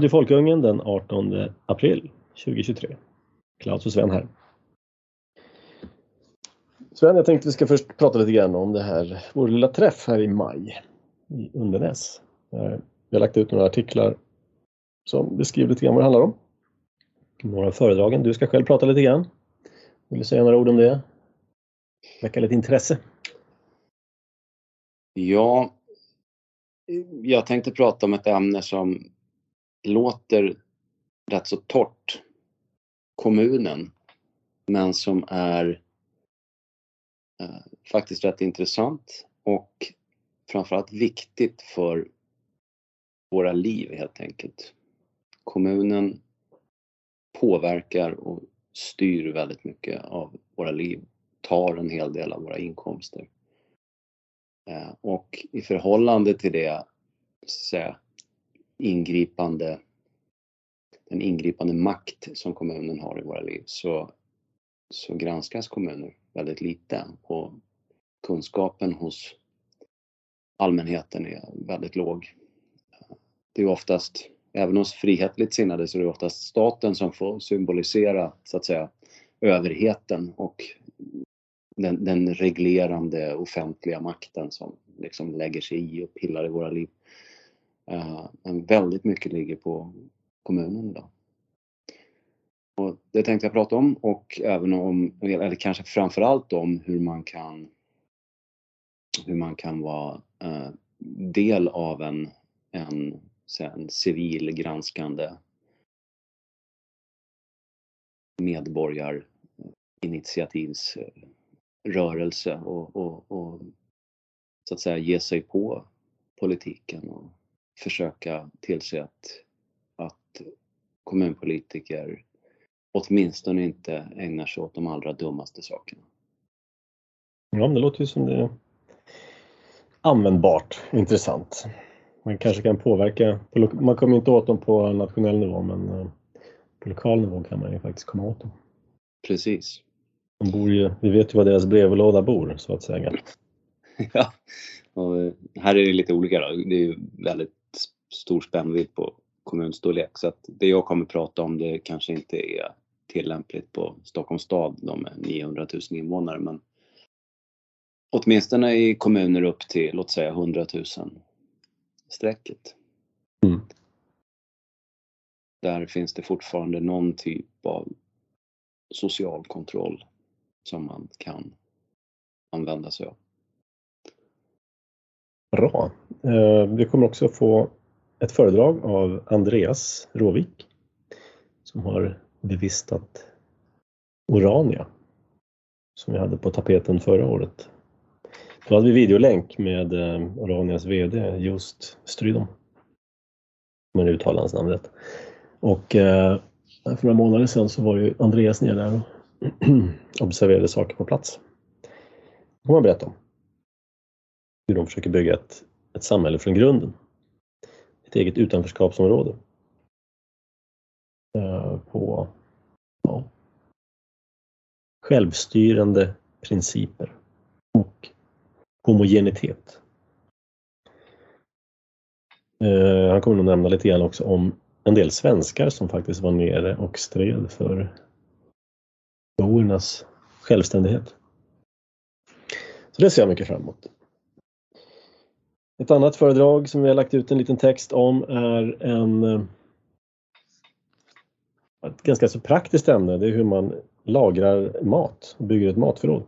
Radio Folkungen den 18 april 2023. Klaus och Sven här. Sven, jag tänkte vi ska först prata lite grann om det här, vår lilla träff här i maj i Undernäs. Eh, vi har lagt ut några artiklar som beskriver lite grann vad det handlar om. Några föredragen. Du ska själv prata lite grann. Vill du säga några ord om det? Väcka lite intresse? Ja, jag tänkte prata om ett ämne som låter rätt så torrt. Kommunen. Men som är eh, faktiskt rätt intressant och framförallt viktigt för våra liv helt enkelt. Kommunen påverkar och styr väldigt mycket av våra liv, tar en hel del av våra inkomster. Eh, och i förhållande till det så att säga, ingripande, den ingripande makt som kommunen har i våra liv så, så granskas kommuner väldigt lite och kunskapen hos allmänheten är väldigt låg. Det är oftast, även hos frihetligt sinnade, så är det oftast staten som får symbolisera så att säga överheten och den, den reglerande offentliga makten som liksom lägger sig i och pillar i våra liv. Eh, men väldigt mycket ligger på kommunen idag. Och det tänkte jag prata om och även om, eller kanske framförallt om hur man kan hur man kan vara eh, del av en, en, en civil granskande medborgarinitiativsrörelse och, och, och så att säga ge sig på politiken och försöka tillse att, att kommunpolitiker åtminstone inte ägnar sig åt de allra dummaste sakerna. Ja, det låter ju som det är användbart intressant. Man kanske kan påverka, man kommer inte åt dem på nationell nivå men eh, på lokal nivå kan man ju faktiskt komma åt dem. Precis. De bor ju, vi vet ju var deras brevlåda bor så att säga. ja, och här är det lite olika då. Det är ju väldigt stor spännvidd på kommunstorlek så att det jag kommer prata om det kanske inte är tillämpligt på Stockholms stad, de är 900 000 invånare men åtminstone i kommuner upp till låt säga 100 000 strecket. Mm. Där finns det fortfarande någon typ av social kontroll som man kan använda sig av. Bra. Eh, vi kommer också få ett föredrag av Andreas Råvik som har bevistat Orania som vi hade på tapeten förra året. Då hade vi videolänk med eh, Oranias VD just Strydom. Om jag uttalar hans namn rätt. Och eh, för några månader sedan så var ju Andreas nere där och observerade saker på plats. Det kommer han berätta om. Hur de försöker bygga ett, ett samhälle från grunden. Ett eget utanförskapsområde. Eh, på ja, självstyrande principer och homogenitet. Eh, han kommer nog nämna lite grann också om en del svenskar som faktiskt var nere och stred för boernas självständighet. Så det ser jag mycket fram emot. Ett annat föredrag som vi har lagt ut en liten text om är en eh, ett ganska så praktiskt ämne. Det är hur man lagrar mat och bygger ett matförråd.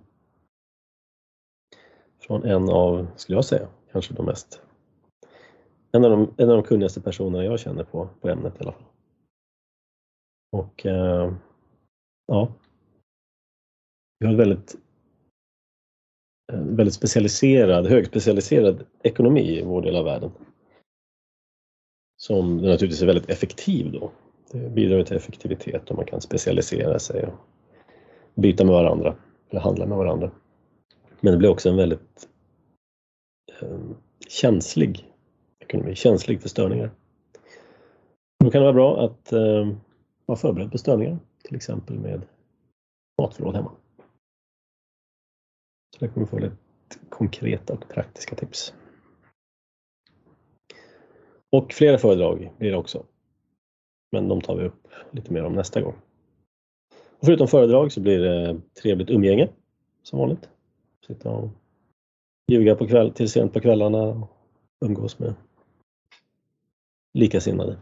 Från en av, skulle jag säga, kanske de mest en av de, en av de kunnigaste personerna jag känner på, på ämnet i alla fall. Och eh, ja, vi har ett väldigt, väldigt specialiserad, högspecialiserad ekonomi i vår del av världen. Som naturligtvis är väldigt effektiv då. Det bidrar till effektivitet och man kan specialisera sig och byta med varandra eller handla med varandra. Men det blir också en väldigt eh, känslig ekonomi, känslig för störningar. Då kan det vara bra att eh, vara förberedd på störningar, till exempel med matförråd hemma. Så där kommer vi få lite konkreta och praktiska tips. Och flera föredrag blir det också. Men de tar vi upp lite mer om nästa gång. Och förutom föredrag så blir det trevligt umgänge som vanligt. Sitta och ljuga på kväll, till sent på kvällarna och umgås med likasinnade.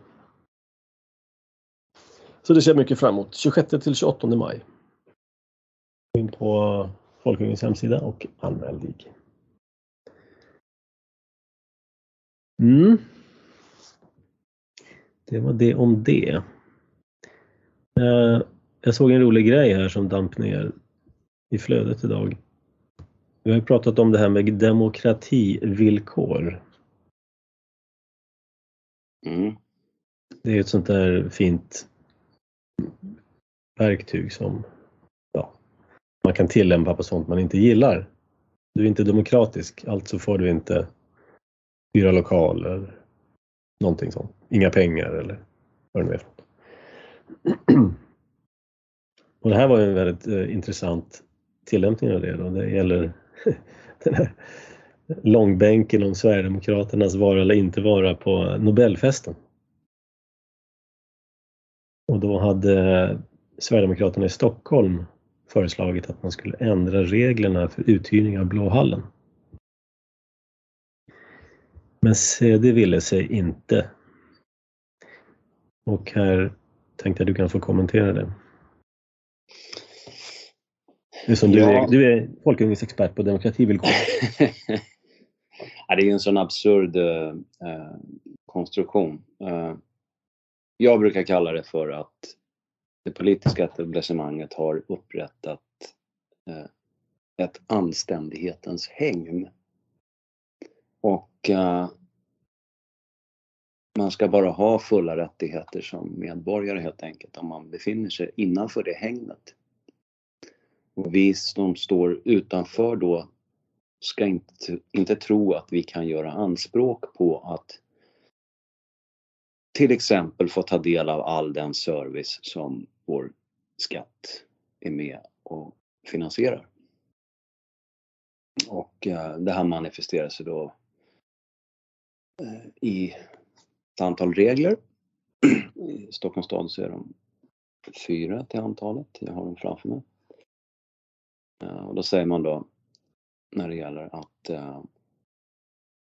Så det ser jag mycket fram emot. 26 till 28 maj. In på Folkungens hemsida och anmäl dig. Mm. Det var det om det. Eh, jag såg en rolig grej här som damp ner i flödet idag. Vi har pratat om det här med demokrativillkor. Mm. Det är ett sånt där fint verktyg som man kan tillämpa på sånt man inte gillar. Du är inte demokratisk, alltså får du inte hyra lokaler, någonting sånt. Inga pengar eller vad det nu är. Och det här var en väldigt eh, intressant tillämpning av det. Då. Det gäller den här långbänken om Sverigedemokraternas vara eller inte vara på Nobelfesten. Och då hade Sverigedemokraterna i Stockholm föreslagit att man skulle ändra reglerna för uthyrning av Blåhallen. Men CD ville sig inte. Och här tänkte jag du kan få kommentera det. Du, som Ja. du, är, du är Folkungens expert på demokrativillkor. ja, det är en sån absurd eh, eh, konstruktion. Eh, jag brukar kalla det för att det politiska etablissemanget har upprättat eh, ett anständighetens hägn. Och eh, man ska bara ha fulla rättigheter som medborgare helt enkelt om man befinner sig innanför det hägnet. Och vi som står utanför då ska inte, inte tro att vi kan göra anspråk på att till exempel få ta del av all den service som vår skatt är med och finansierar. Och eh, det här manifesterar sig då eh, i ett antal regler. I Stockholms stad så är de fyra till antalet. Jag har dem framför mig. Eh, Och då säger man då när det gäller att eh,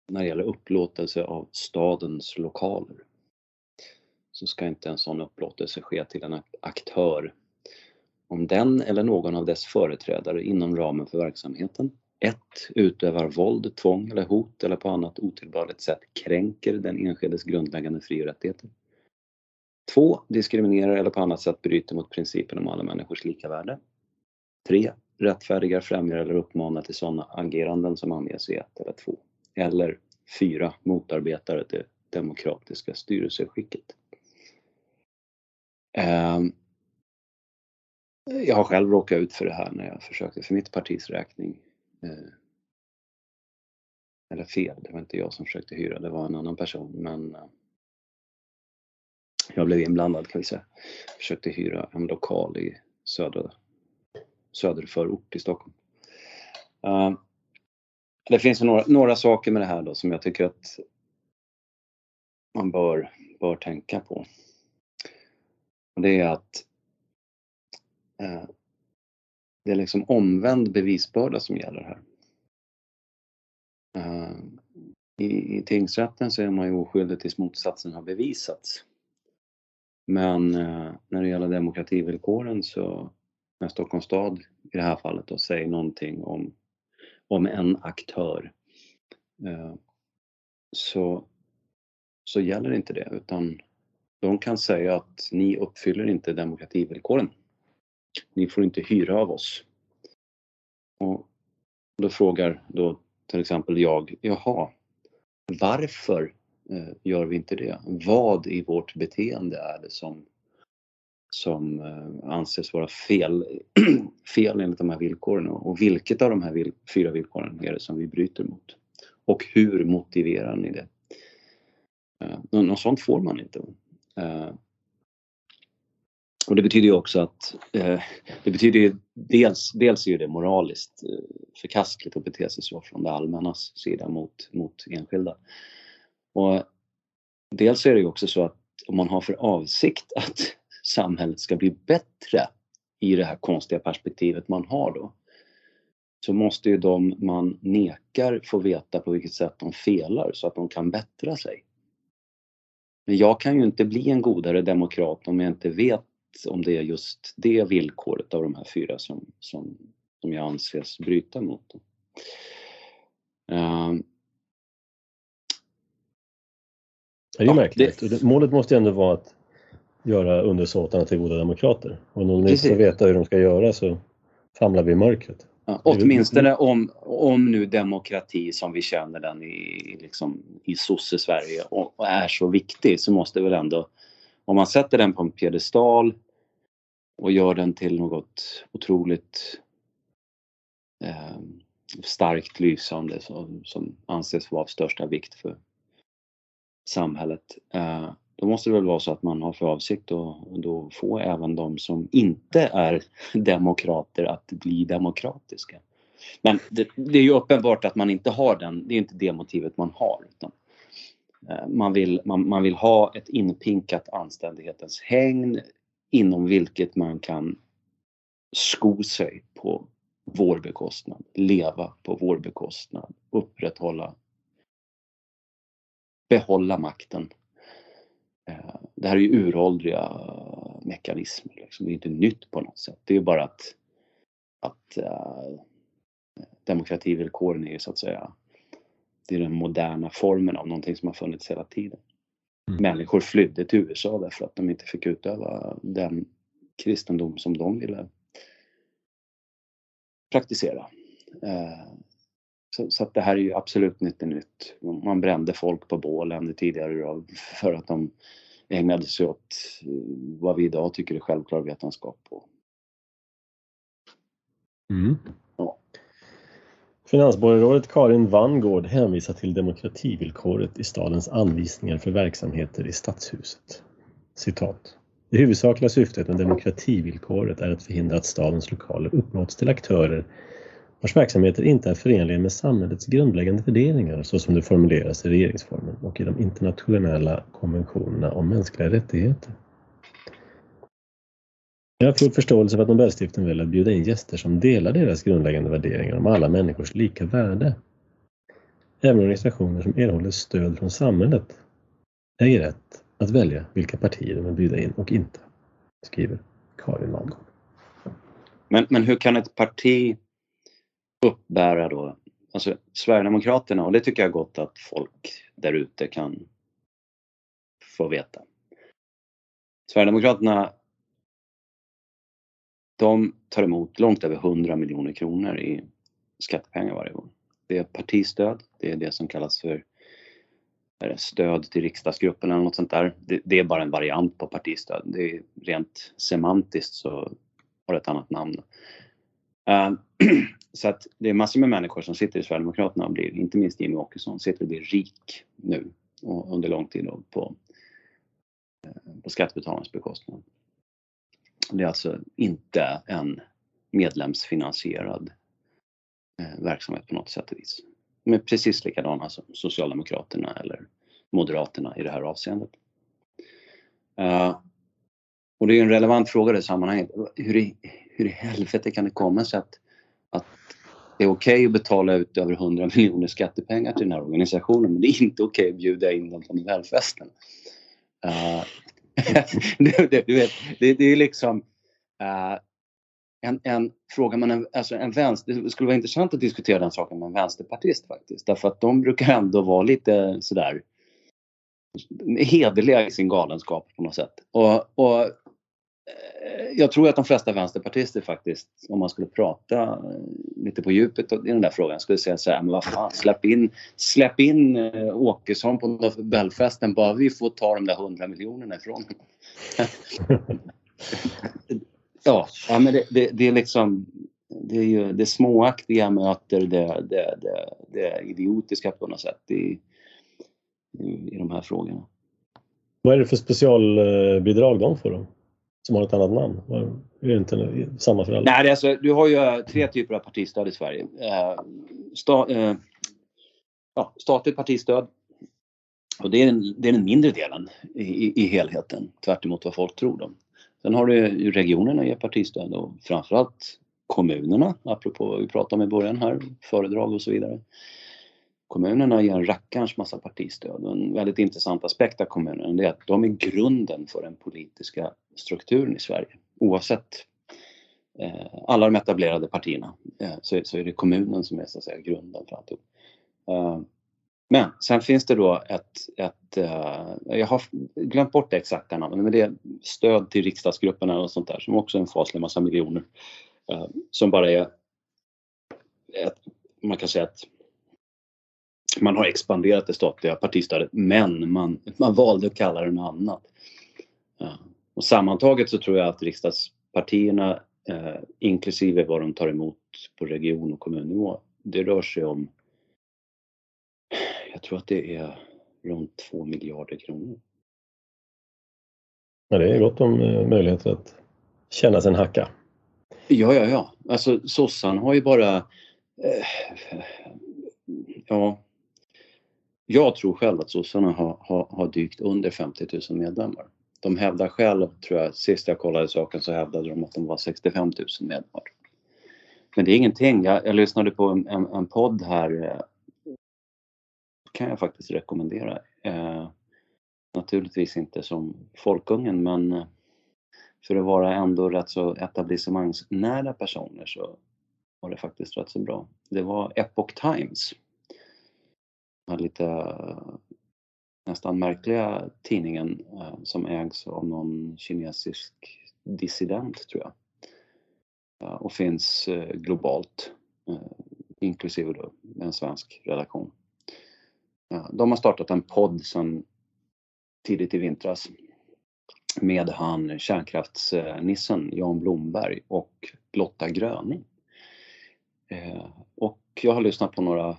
när det gäller upplåtelse av stadens lokaler så ska inte en sån upplåtelse ske till en aktör om den eller någon av dess företrädare inom ramen för verksamheten 1. Utövar våld, tvång eller hot eller på annat otillbörligt sätt kränker den enskildes grundläggande fri och rättigheter. 2. Diskriminerar eller på annat sätt bryter mot principen om alla människors lika värde. 3. Rättfärdigar, främjar eller uppmanar till sådana ageranden som anges i 1 eller 2. Eller 4. Motarbetar det demokratiska styrelseskicket. Ehm, jag har själv råkat ut för det här när jag försökte för mitt partis räkning. eh, Eller fel, det var inte jag som försökte hyra, det var en annan person. Men eh, jag blev inblandad kan vi säga. Försökte hyra en lokal i södra, söderförort i Stockholm. Ehm, det finns några, några saker med det här då som jag tycker att man bör, bör tänka på. Och det är att eh, det är liksom omvänd bevisbörda som gäller här. Eh, i, I tingsrätten så är man ju oskyldig tills motsatsen har bevisats. Men eh, när det gäller demokrativillkoren så när Stockholms stad i det här fallet då säger någonting om, om en aktör eh, så, så gäller inte det utan de kan säga att ni uppfyller inte demokrativillkoren. Ni får inte hyra av oss. Och då frågar då till exempel jag, jaha, varför eh, gör vi inte det? Vad i vårt beteende är det som, som eh, anses vara fel, fel enligt de här villkoren? Och vilket av de här vill, fyra villkoren är det som vi bryter mot? Och hur motiverar ni det? Eh, något sånt får man inte. Eh, och det betyder ju också att eh, det betyder ju dels, dels är ju det moraliskt eh, förkastligt att bete sig så från det allmännas sida mot, mot enskilda. Och dels är det ju också så att om man har för avsikt att samhället ska bli bättre i det här konstiga perspektivet man har då, så måste ju de man nekar få veta på vilket sätt de felar så att de kan bättra sig. Men jag kan ju inte bli en godare demokrat om jag inte vet om det är just det villkoret av de här fyra som, som, som jag anses bryta mot. Uh, det är ju märkligt. Det... Målet måste ju ändå vara att göra undersåtarna till goda demokrater. Och om de inte får veta hur de ska göra så famlar vi i mörkret. Ja, åtminstone om, om nu demokrati som vi känner den i, liksom, i sosse-Sverige och, och, är så viktig så måste väl ändå, om man sätter den på en piedestal och gör den till något otroligt eh, starkt lysande som, som anses vara av största vikt för samhället. Eh, då måste det väl vara så att man har för avsikt att då få även de som inte är demokrater att bli demokratiska. Men det, det, är ju uppenbart att man inte har den, det är inte det motivet man har. Utan eh, man, vill, man, man vill ha ett inpinkat anständighetens hägn inom vilket man kan sko sig på vår bekostnad, leva på vår bekostnad, upprätthålla, behålla makten det här är ju uråldriga mekanismer. Liksom. Det är inte nytt på något sätt. Det är bara att, att uh, demokrativillkoren är ju så att säga det är den moderna formen av någonting som har funnits hela tiden. Mm. Människor flydde till USA därför att de inte fick utöva den kristendom som de ville praktisera. Uh, så, så, att det här är ju absolut inte nytt. Man brände folk på bålen tidigare för att de ägnade sig åt eh, vad vi idag tycker är självklar vetenskap. Mm. Ja. Finansborgarrådet Karin Vangård hänvisar till demokrativillkoret i stadens anvisningar för verksamheter i stadshuset. Citat. Det huvudsakliga syftet med demokrativillkoret är att förhindra att stadens lokaler upplåts till aktörer vars verksamheter inte är förenliga med samhällets grundläggande värderingar så som det formuleras i regeringsformen och i de internationella konventionerna om mänskliga rättigheter. Jag har full förståelse för att Nobelstiftelsen väljer att bjuda in gäster som delar deras grundläggande värderingar om alla människors lika värde. Även organisationer som erhåller stöd från samhället äger rätt att välja vilka partier de vill bjuda in och inte, skriver Karin Malmgård. Men, men hur kan ett parti uppbära då, alltså Sverigedemokraterna och det tycker jag är gott att folk där ute kan få veta. Sverigedemokraterna de tar emot långt över 100 miljoner kronor i skattepengar varje år. Det är partistöd, det är det som kallas för stöd till riksdagsgruppen eller något sånt där. Det, det, är bara en variant på partistöd. Det är rent semantiskt så har det ett annat namn. Uh, så att det är massor med människor som sitter i Sverigedemokraterna och blir, inte minst Jimmie Åkesson, sitter och blir rik nu och under lång tid på, eh, på skattebetalarnas bekostnad. Det är alltså inte en medlemsfinansierad eh, verksamhet på något sätt och vis. De är precis likadana som Socialdemokraterna eller Moderaterna i det här avseendet. Eh, och det är en relevant fråga i det sammanhanget. Hur i, hur i helvete kan det komma sig att det är okej okay att betala ut över 100 miljoner skattepengar till den här organisationen men det är inte okej okay att bjuda in dem på Nobelfesten. Uh, eh, du, du, vet, det, det är liksom uh, en, en, fråga man, alltså en vänster, det skulle vara intressant att diskutera den saken med en vänsterpartist faktiskt därför att de brukar ändå vara lite sådär hederliga i sin galenskap på något sätt. Och, och Eh, jag tror att de flesta vänsterpartister faktiskt, om man skulle prata eh, lite på djupet i den där frågan, skulle säga så här, men vad fan, släpp in, släpp in eh, Åkesson på Nobelfesten bara vi får ta de där hundra miljonerna ifrån ja, ja, men det, det, det, är liksom, det är ju det småaktiga möter det, det, det, det idiotiska på något sätt i, i, i de här frågorna. Vad är det för specialbidrag de får då? Som har ett annat namn? Är det inte samma för alla? Nej, alltså, du har ju eh, tre typer av partistöd i Sverige. Eh, sta, eh, ja, statligt partistöd, Och det är, den, det är den mindre delen i, i helheten, tvärt vad folk tror. Då. Sen har du regionerna ger partistöd och framförallt kommunerna, apropå vad vi pratade om i början här, föredrag och så vidare. Kommunerna ger en rackarns massa partistöd och en väldigt intressant aspekt av kommunerna är att de är grunden för den politiska strukturen i Sverige. Oavsett eh, alla de etablerade partierna eh, så, så, är det kommunen som är så att säga grunden för alltihop. Eh, men sen finns det då ett, ett eh, jag har glömt bort det exakta namnet, men det är stöd till riksdagsgrupperna och sånt där som också är en faslig massa miljoner. Eh, som bara är, ett, man kan säga att man har expanderat det statliga partistödet men man, man valde att kalla det något annat. Uh, och sammantaget så tror jag att riksdagspartierna inklusive vad de tar emot på region och kommunnivå, det rör sig om jag tror att det är runt 2 miljarder kronor. Ja, det är gott om eh, möjligheter att tjäna sin hacka. Ja, ja, ja. Alltså sossarna har ju bara... Eh, ja. Jag tror själv att sossarna har, har, har dykt under 50 000 medlemmar. De hävdar själv, tror jag, sist jag kollade saken så hävdade de att de var 65 000 medlemmar. Men det är ingenting. Jag, jag lyssnade på en, en, en podd här eh, kan jag faktiskt rekommendera. Eh, naturligtvis inte som Folkungen men eh, för att vara ändå rätt så etablissemangsnära personer så var det faktiskt rätt så bra. Det var Epoch Times här lite eh, nästan märkliga tidningen eh, som ägs av någon kinesisk dissident tror jag. Och finns eh, globalt inklusive då en svensk redaktion. De har startat en podd sedan tidigt i vintras med han kärnkraftsnissen Jan Blomberg och Lotta Gröning. Och jag har lyssnat på några,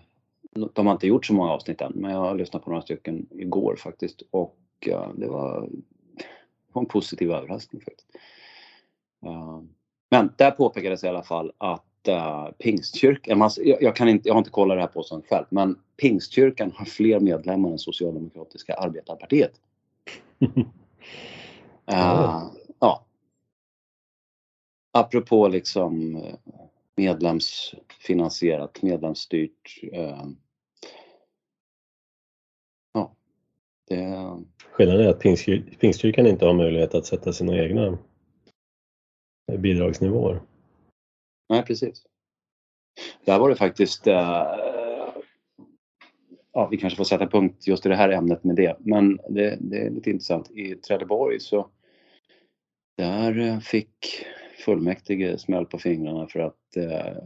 de har inte gjort så många avsnitt än, men jag har lyssnat på några stycken igår faktiskt och det var, en positiv överraskning faktiskt. Men där påpekades i alla fall att uh, Pingstkyrkan, jag, jag, kan inte, jag har inte kollat det här på sånt själv, men Pingstkyrkan har fler medlemmar än Socialdemokratiska arbetarpartiet. uh, ja. Apropå liksom eh, medlemsfinansierat, medlemsstyrt. Uh, ja. Det... Skillnaden är att Pingstkyrkan inte har möjlighet att sätta sina egna bidragsnivåer. Nej, precis. Där var det faktiskt äh, ja, vi kanske får sätta punkt just i det här ämnet med det. Men det, det är lite intressant. I Trelleborg så där eh, fick fullmäktige smäll på fingrarna för att eh,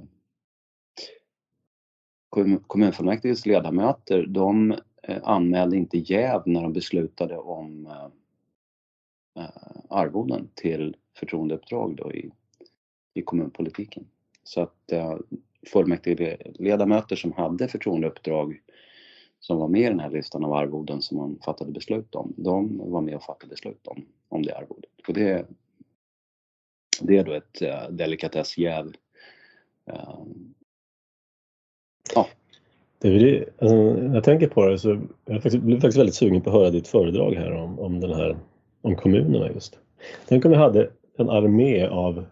kommunfullmäktiges ledamöter de Eh, anmälde inte jäv när de beslutade om eh, eh, arvoden till förtroendeuppdrag då i, i kommunpolitiken. Så att fullmäktigeledamöter fullmäktige ledamöter som hade förtroendeuppdrag som var med i den här listan av arvoden som man fattade beslut om, de var med och fattade beslut om, om det arvodet. Och det, det är då ett äh, delikatessjäv. Äh, ja. Det alltså, jag tänker på det så jag blev faktiskt väldigt sugen på att höra ditt föredrag här om, om den här om kommunerna just. Tänk om vi hade en armé av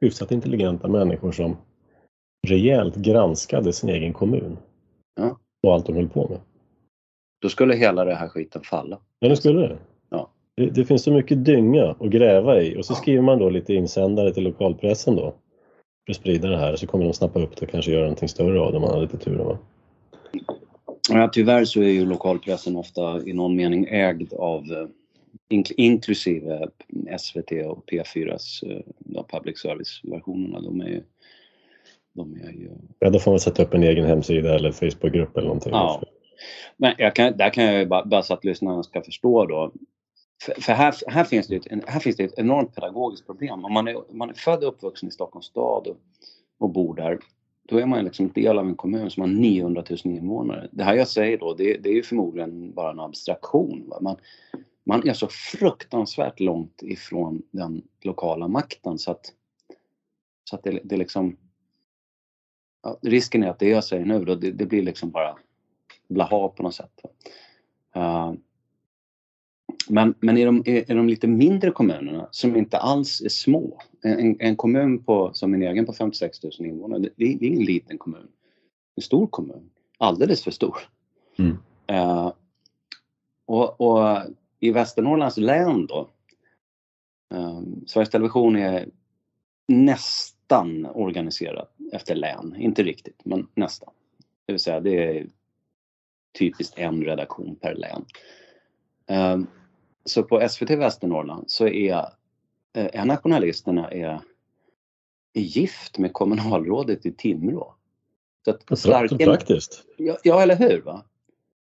hyfsat intelligenta människor som rejält granskade sin egen kommun. Ja. Och allt de höll på med. Då skulle hela det här skiten falla. Ja, det skulle det. Ja. Det, det finns så mycket dynga att gräva i och så skriver man då lite insändare till lokalpressen då. För att sprida det här så kommer de snappa upp det och kanske göra någonting större av det om man har lite tur. Va? Ja, tyvärr så är ju lokalpressen ofta i någon mening ägd av eh, inklusive SVT och P4s uh, public service-versionerna. De är, de är ju... Ja, då får man sätta upp en egen hemsida eller Facebookgrupp eller någonting. Ja. Men kan, där kan jag ju bara, bara så att lyssnarna ska förstå då. För, för här, här, finns det ett, här finns det ett enormt pedagogiskt problem. Om man är, man är född och uppvuxen i Stockholms stad och, och bor där, då är man liksom del av en kommun som har 900 000 invånare. Det här jag säger då, det, det är ju förmodligen bara en abstraktion. Va? Man, man är så fruktansvärt långt ifrån den lokala makten så att, så att det, det liksom ja, risken är att det jag säger nu då, det, det blir liksom bara blaha på något sätt. Uh, men, men i, de, i, de lite mindre kommunerna som inte alls är små. En, en kommun på, som min egen på 56 000 invånare, det, det är ingen liten kommun. En stor kommun. Alldeles för stor. Mm. Uh, och, och, i Västernorrlands län då, um, Sveriges Television är nästan organiserat efter län. Inte riktigt, men nästan. Det vill säga det är typiskt en redaktion per län. Um, så på SVT Västernorrland så är eh, en av journalisterna är, är gift med kommunalrådet i Timrå. Så att Slarken, praktiskt. Ja, ja, eller hur? Va?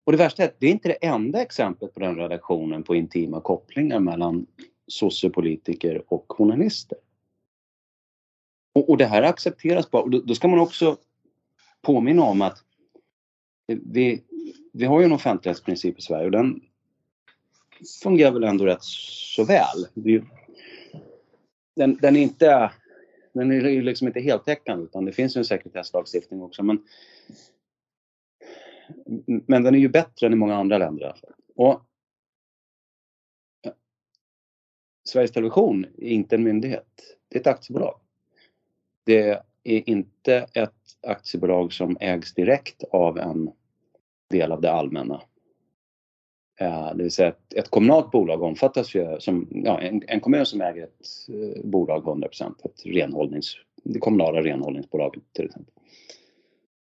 Och det värsta är att det är inte det enda exemplet på den redaktionen på intima kopplingar mellan sociopolitiker och journalister. Och, och det här accepteras bara. Och då, då, ska man också påminna om att vi, vi har ju en offentlighetsprincip i Sverige och den fungerar väl ändå rätt så väl. Den, den, är inte den är liksom inte heltäckande utan det finns ju en sekretesslagstiftning också men men den är ju bättre än i många andra länder i alla fall. Och Sveriges Television är inte en myndighet. Det är ett aktiebolag. Det är inte ett aktiebolag som ägs direkt av en del av det allmänna. Eh, det vill säga ett, ett kommunalt bolag omfattas ju som ja, en, en kommun som äger ett eh, bolag 100% ett renhållnings, det kommunala renhållningsbolaget till exempel.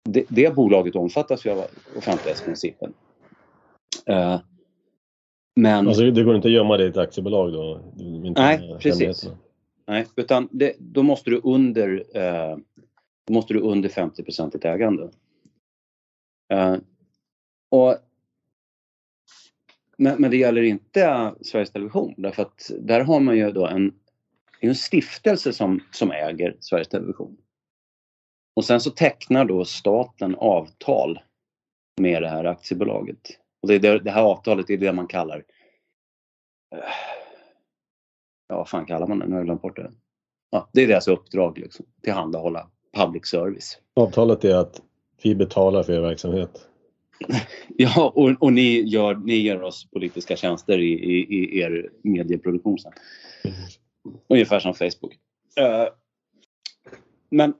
Det, det bolaget omfattas ju av offentlighetsprincipen. Uh, men... Alltså det går inte att gömma det i ett aktiebolag då? Nej, precis. Nej, utan det, då måste du under, uh, måste du under 50% i ägande. Uh, och men, men det gäller inte Sveriges Television därför att där har man ju då en, en stiftelse som, som äger Sveriges Television. Och sen så tecknar då staten avtal med det här aktiebolaget. Och det, det, det här avtalet är det man kallar Ja, vad fan kallar man det? Nu har jag glömt bort det. Ja, det är deras uppdrag liksom, tillhandahålla public service. Avtalet är att vi betalar för er verksamhet. Ja, och, och ni, gör, ni ger oss politiska tjänster i, i, i er medieproduktion sen. Mm. Ungefär som Facebook. Uh, men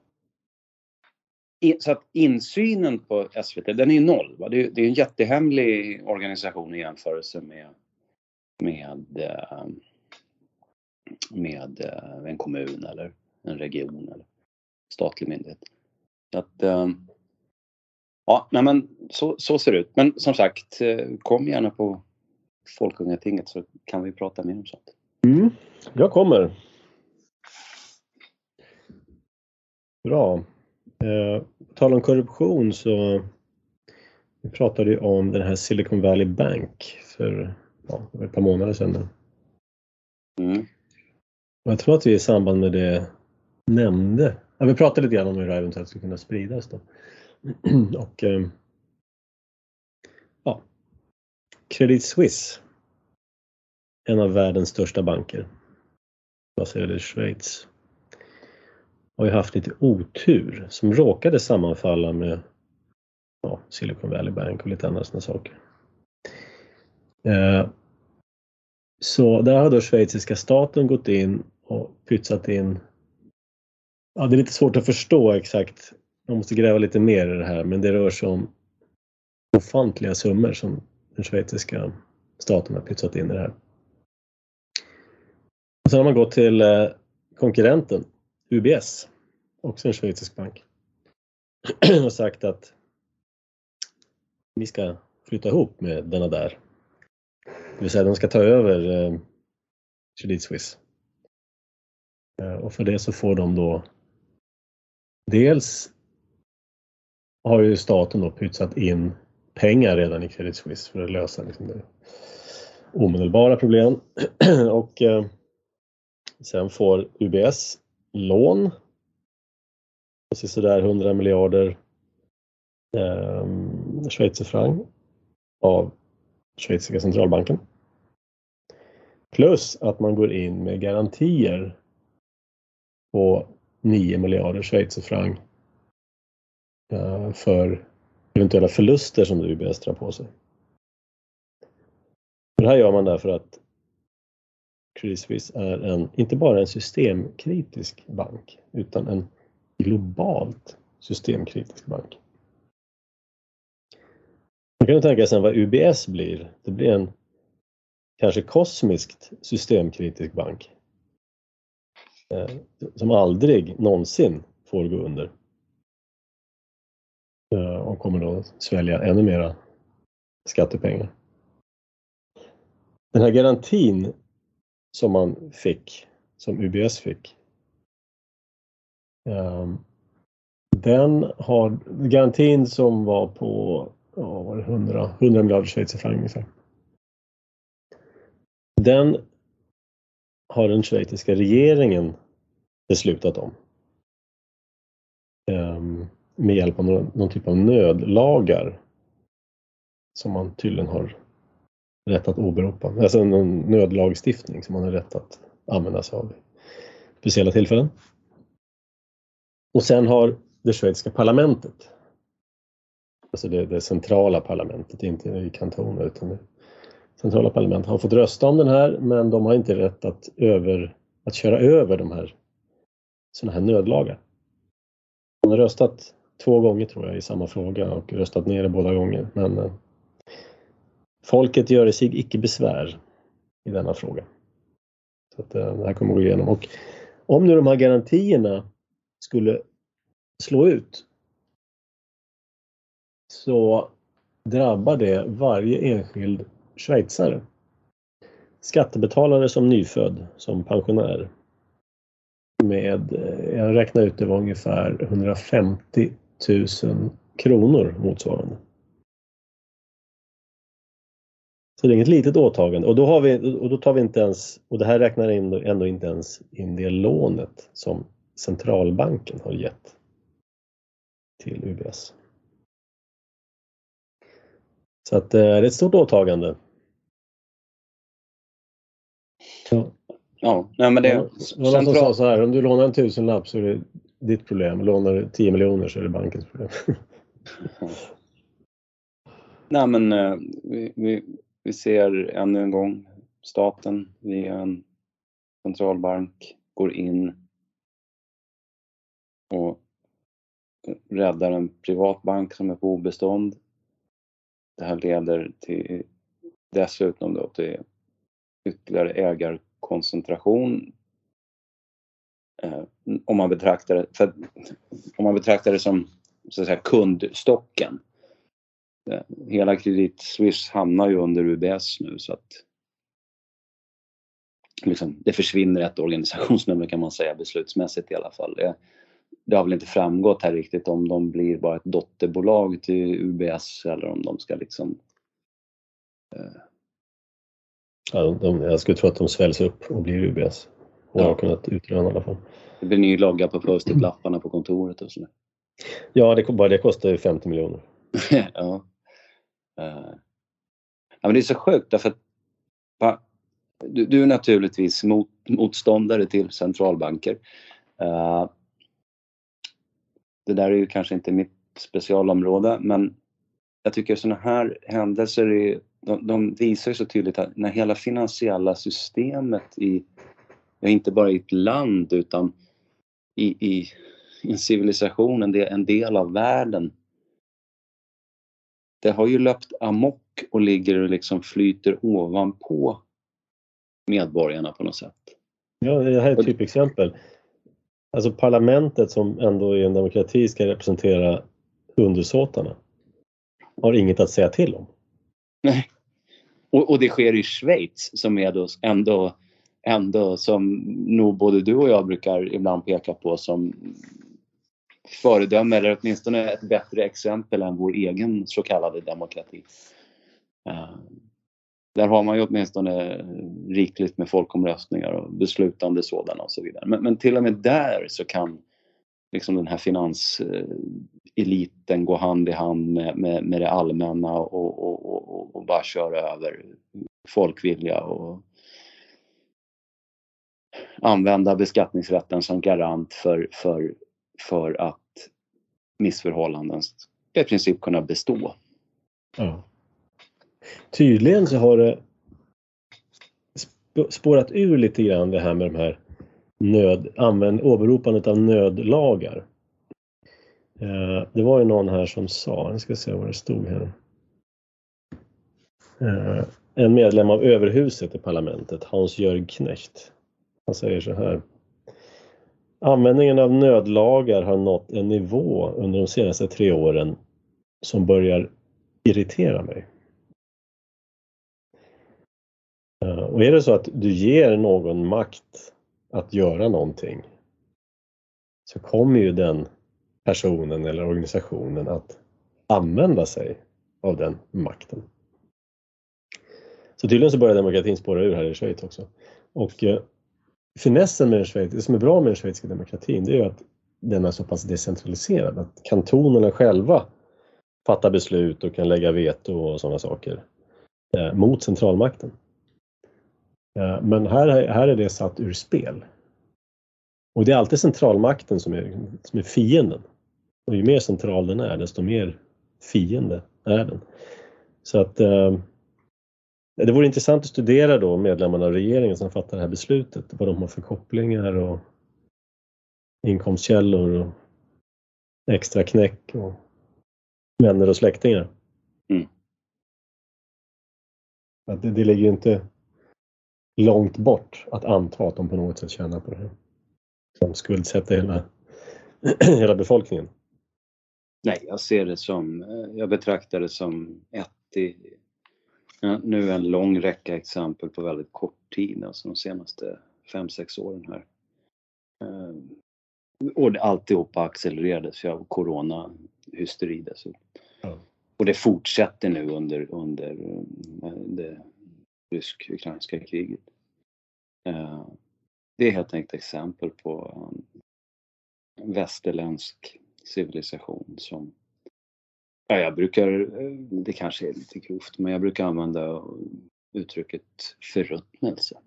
så att insynen på SVT, den är ju noll. Va? Det, är, det är en jättehemlig organisation i jämförelse med, med, uh, med uh, en kommun eller en region eller statlig myndighet. Så att, Ja, nej men så, så ser det ut. Men som sagt, eh, kom gärna på Folkungatinget så kan vi prata mer om sånt. Mm, jag kommer. Bra. Eh, på tal om korruption så vi pratade ju om den här Silicon Valley Bank för ja, ett par månader sedan. Mm. Och jag tror att vi i samband med det nämnde, ja, vi pratade lite grann om hur det eventuellt skulle kunna spridas då. och eh, ja, Credit Suisse, en av världens största banker, baserad i Schweiz, har ju haft lite otur som råkade sammanfalla med ja, Silicon Valley Bank och lite andra sådana saker. Eh, så där har då schweiziska staten gått in och pytsat in Ja, det är lite svårt att förstå exakt man måste gräva lite mer i det här men det rör sig om ofantliga summor som den schweiziska staten har pytsat in i det här. Och sen har man gått till eh, konkurrenten UBS, också en schweizisk bank, och sagt att vi ska flytta ihop med denna där. Det vill säga de ska ta över eh, Credit Suisse. Eh, och för det så får de då dels har ju staten då pytsat in pengar redan i Credit Suisse för att lösa liksom det omedelbara problemen. och eh, sen får UBS lån precis sådär 100 miljarder eh, schweizerfranc av schweiziska centralbanken. Plus att man går in med garantier på 9 miljarder schweizerfranc Eh, för eventuella förluster som UBS drar på sig. Det här gör man därför att Credit Suisse är en, inte bara en systemkritisk bank utan en globalt systemkritisk bank. Man kan tänka sig vad UBS blir. Det blir en kanske kosmiskt systemkritisk bank. Eh, som aldrig någonsin får gå under. Eh, och kommer då svälja ännu mera skattepengar. Den här garantin som man fick, som UBS fick. Ehm, den har, garantin som var på ja, var det 100, 100 miljarder schweizerfranc ungefär. Den har den schweiziska regeringen beslutat om. Med hjälp av någon, någon typ av nödlagar som man tydligen har rätt att åberopa. Alltså en nödlagstiftning som man har rätt att använda sig av i speciella tillfällen. Och sen har det schweiziska parlamentet, alltså det, det centrala parlamentet, inte i kantoner utan det centrala parlamentet har fått rösta om den här men de har inte rätt att, över, att köra över de här sådana här nödlagar. Man har röstat två gånger tror jag i samma fråga och röstat ner det båda gånger men eh, Folket gör sig icke besvär i denna fråga. Så att, eh, det här kommer att gå igenom. Och om nu de här garantierna skulle slå ut så drabbar det varje enskild schweizare. Skattebetalare som nyfödd, som pensionär. Med, eh, jag räknar ut det var ungefär 150 000 kronor motsvarande. Så det är inget litet åtagande och då, har vi, och då tar vi inte ens, och det här räknar in, ändå inte ens in det lånet som centralbanken har gett till UBS. Så att eh, det är ett stort åtagande. Ja, ja nej, men det... Ja, central... som sa så här, om du lånar en tusenlapp så är det ditt problem. Lånar du 10 miljoner så är det bankens problem. nej men eh, vi, vi, vi ser ännu en gång staten via en centralbank går in och eh, räddar en privat bank som är på obestånd. Det här leder till dessutom då till ytterligare ägarkoncentration. Eh, om man betraktar det, för, om man betraktar det som så att säga, kundstocken eh, hela Credit Suisse hamnar ju under UBS nu så att liksom, det försvinner ett organisationsnummer kan man säga beslutsmässigt i alla fall. Det, det har väl inte framgått här riktigt om de blir bara ett dotterbolag till UBS eller om de ska liksom eh... Ja, de, jag skulle tro att de sväljs upp och blir UBS. Och ja. har kunnat utröna i alla fall. Det blir ny logga på post-it-lapparna på kontoret och sådär. Ja, det, bara det kostar ju 50 miljoner. ja. Uh, ja, men det är så sjukt därför att du, du är naturligtvis mot, motståndare till centralbanker. Uh, det där är ju kanske inte mitt specialområde men jag tycker sådana här händelser är, de, de, visar ju så tydligt att när hela finansiella systemet i, ja, inte bara i ett land utan i, i, i en civilisation, en del, en del av världen det har ju löpt amok och ligger och liksom flyter ovanpå medborgarna på något sätt. Ja, det här är ett typexempel. Alltså parlamentet som ändå i en demokrati ska representera undersåtarna har inget att säga till om. Nej. Och, och det sker i Schweiz som är då ändå, ändå som nog både du och jag brukar ibland peka på som föredöme eller åtminstone ett bättre exempel än vår egen så kallade demokrati. Eh, där har man ju åtminstone rikligt med folkomröstningar och beslutande sådana och så vidare. Men, men till och med där så kan liksom den här finanseliten gå hand i hand med, med, med det allmänna och, och, och, och, bara köra över folkvilja och använda beskattningsrätten som garant för, för, för att missförhållanden ska i princip kunna bestå. Ja. Tydligen så har det spårat ur lite grann det här med de här nöd, använd, åberopandet av nödlagar. Eh, det var ju någon här som sa, jag ska se vad det stod här. Eh, en medlem av överhuset i parlamentet, Hans-Jörg Knecht. Han säger så här. Användningen av nödlagar har nått en nivå under de senaste tre åren som börjar irritera mig. Eh, och är det så att du ger någon makt att göra någonting så kommer ju den personen eller organisationen att använda sig av den makten. Så tydligen så börjar demokratin spåra ur här i Schweiz också. Och eh, finessen med den Schweiz, det som är bra med den schweiziska demokratin det är ju att den är så pass decentraliserad att kantonerna själva fattar beslut och kan lägga veto och sådana saker eh, mot centralmakten. Eh, men här, här är det satt ur spel. Och det är alltid centralmakten som är, som är fienden. Och ju mer central den är, desto mer fiende är den. Så att eh, det vore intressant att studera då medlemmarna av regeringen som fattar det här beslutet, vad de har för kopplingar och inkomstkällor och extra knäck och vänner och släktingar. Mm. Det, det ligger ju inte långt bort att anta att de på något sätt tjänar på det här. Som skuldsätter hela, hela befolkningen. Nej, jag ser det som, jag betraktar det som ett i, nu en lång räcka exempel på väldigt kort tid, alltså de senaste 5-6 åren här. Eh, och alltihopa accelererades av coronahysteri dessutom. Ja. Och det fortsätter nu under, under eh, det rysk-ukrainska kriget. Det är helt enkelt exempel på en västerländsk civilisation som Ja, jag brukar, det kanske är lite grovt, men jag brukar använda uttrycket förruttnelse.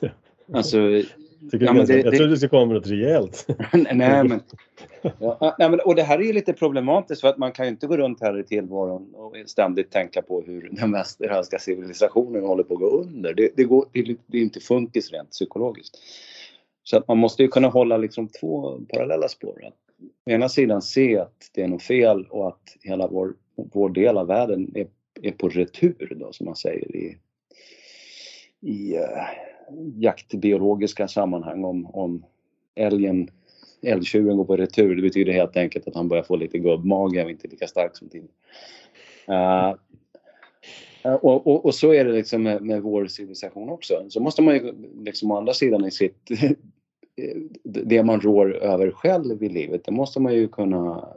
Alltså, ja, men det, jag trodde det skulle komma med något rejält. nej, men, ja, nej, men, och det här är ju lite problematiskt för att man kan ju inte gå runt här i tillvaron och ständigt tänka på hur den västerländska civilisationen håller på att gå under. Det, det, går, det, det är inte funkis rent psykologiskt. Så att man måste ju kunna hålla liksom två parallella spår. Att å ena sidan se att det är något fel och att hela vår, vår del av världen är, är på retur då som man säger i, i uh, jaktbiologiska sammanhang om, om älgen, älgtjuren går på retur. Det betyder helt enkelt att han börjar få lite gubbmage och inte lika stark som tidigare. Uh, eh, och, och, och, så är det liksom med, med, vår civilisation också. Så måste man ju liksom å andra sidan i sitt det man rår över själv i livet, det måste man ju kunna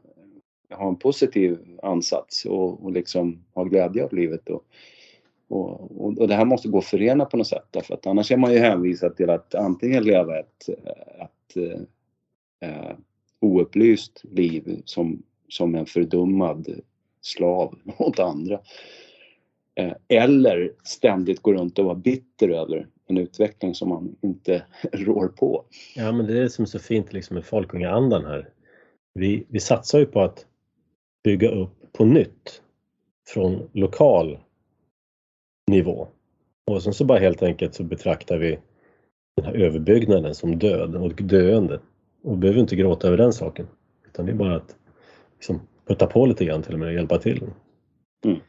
ha en positiv ansats och, och liksom ha glädje av livet. Och, och, och, det här måste gå att förena på något sätt därför att annars är man ju hänvisad till att antingen leva ett, ett äh, oupplyst liv som, som en fördummad slav åt andra. Eh, eller ständigt gå runt och vara bitter över en utveckling som man inte rår på. Ja men det är det som är så fint liksom med folkungaandan här. Vi, vi satsar ju på att bygga upp på nytt från lokal nivå. Och sen så bara helt enkelt så betraktar vi den här överbyggnaden som död och döende. Och behöver inte gråta över den saken. Utan det är bara att liksom, putta på lite grann till och med och hjälpa till. Mm.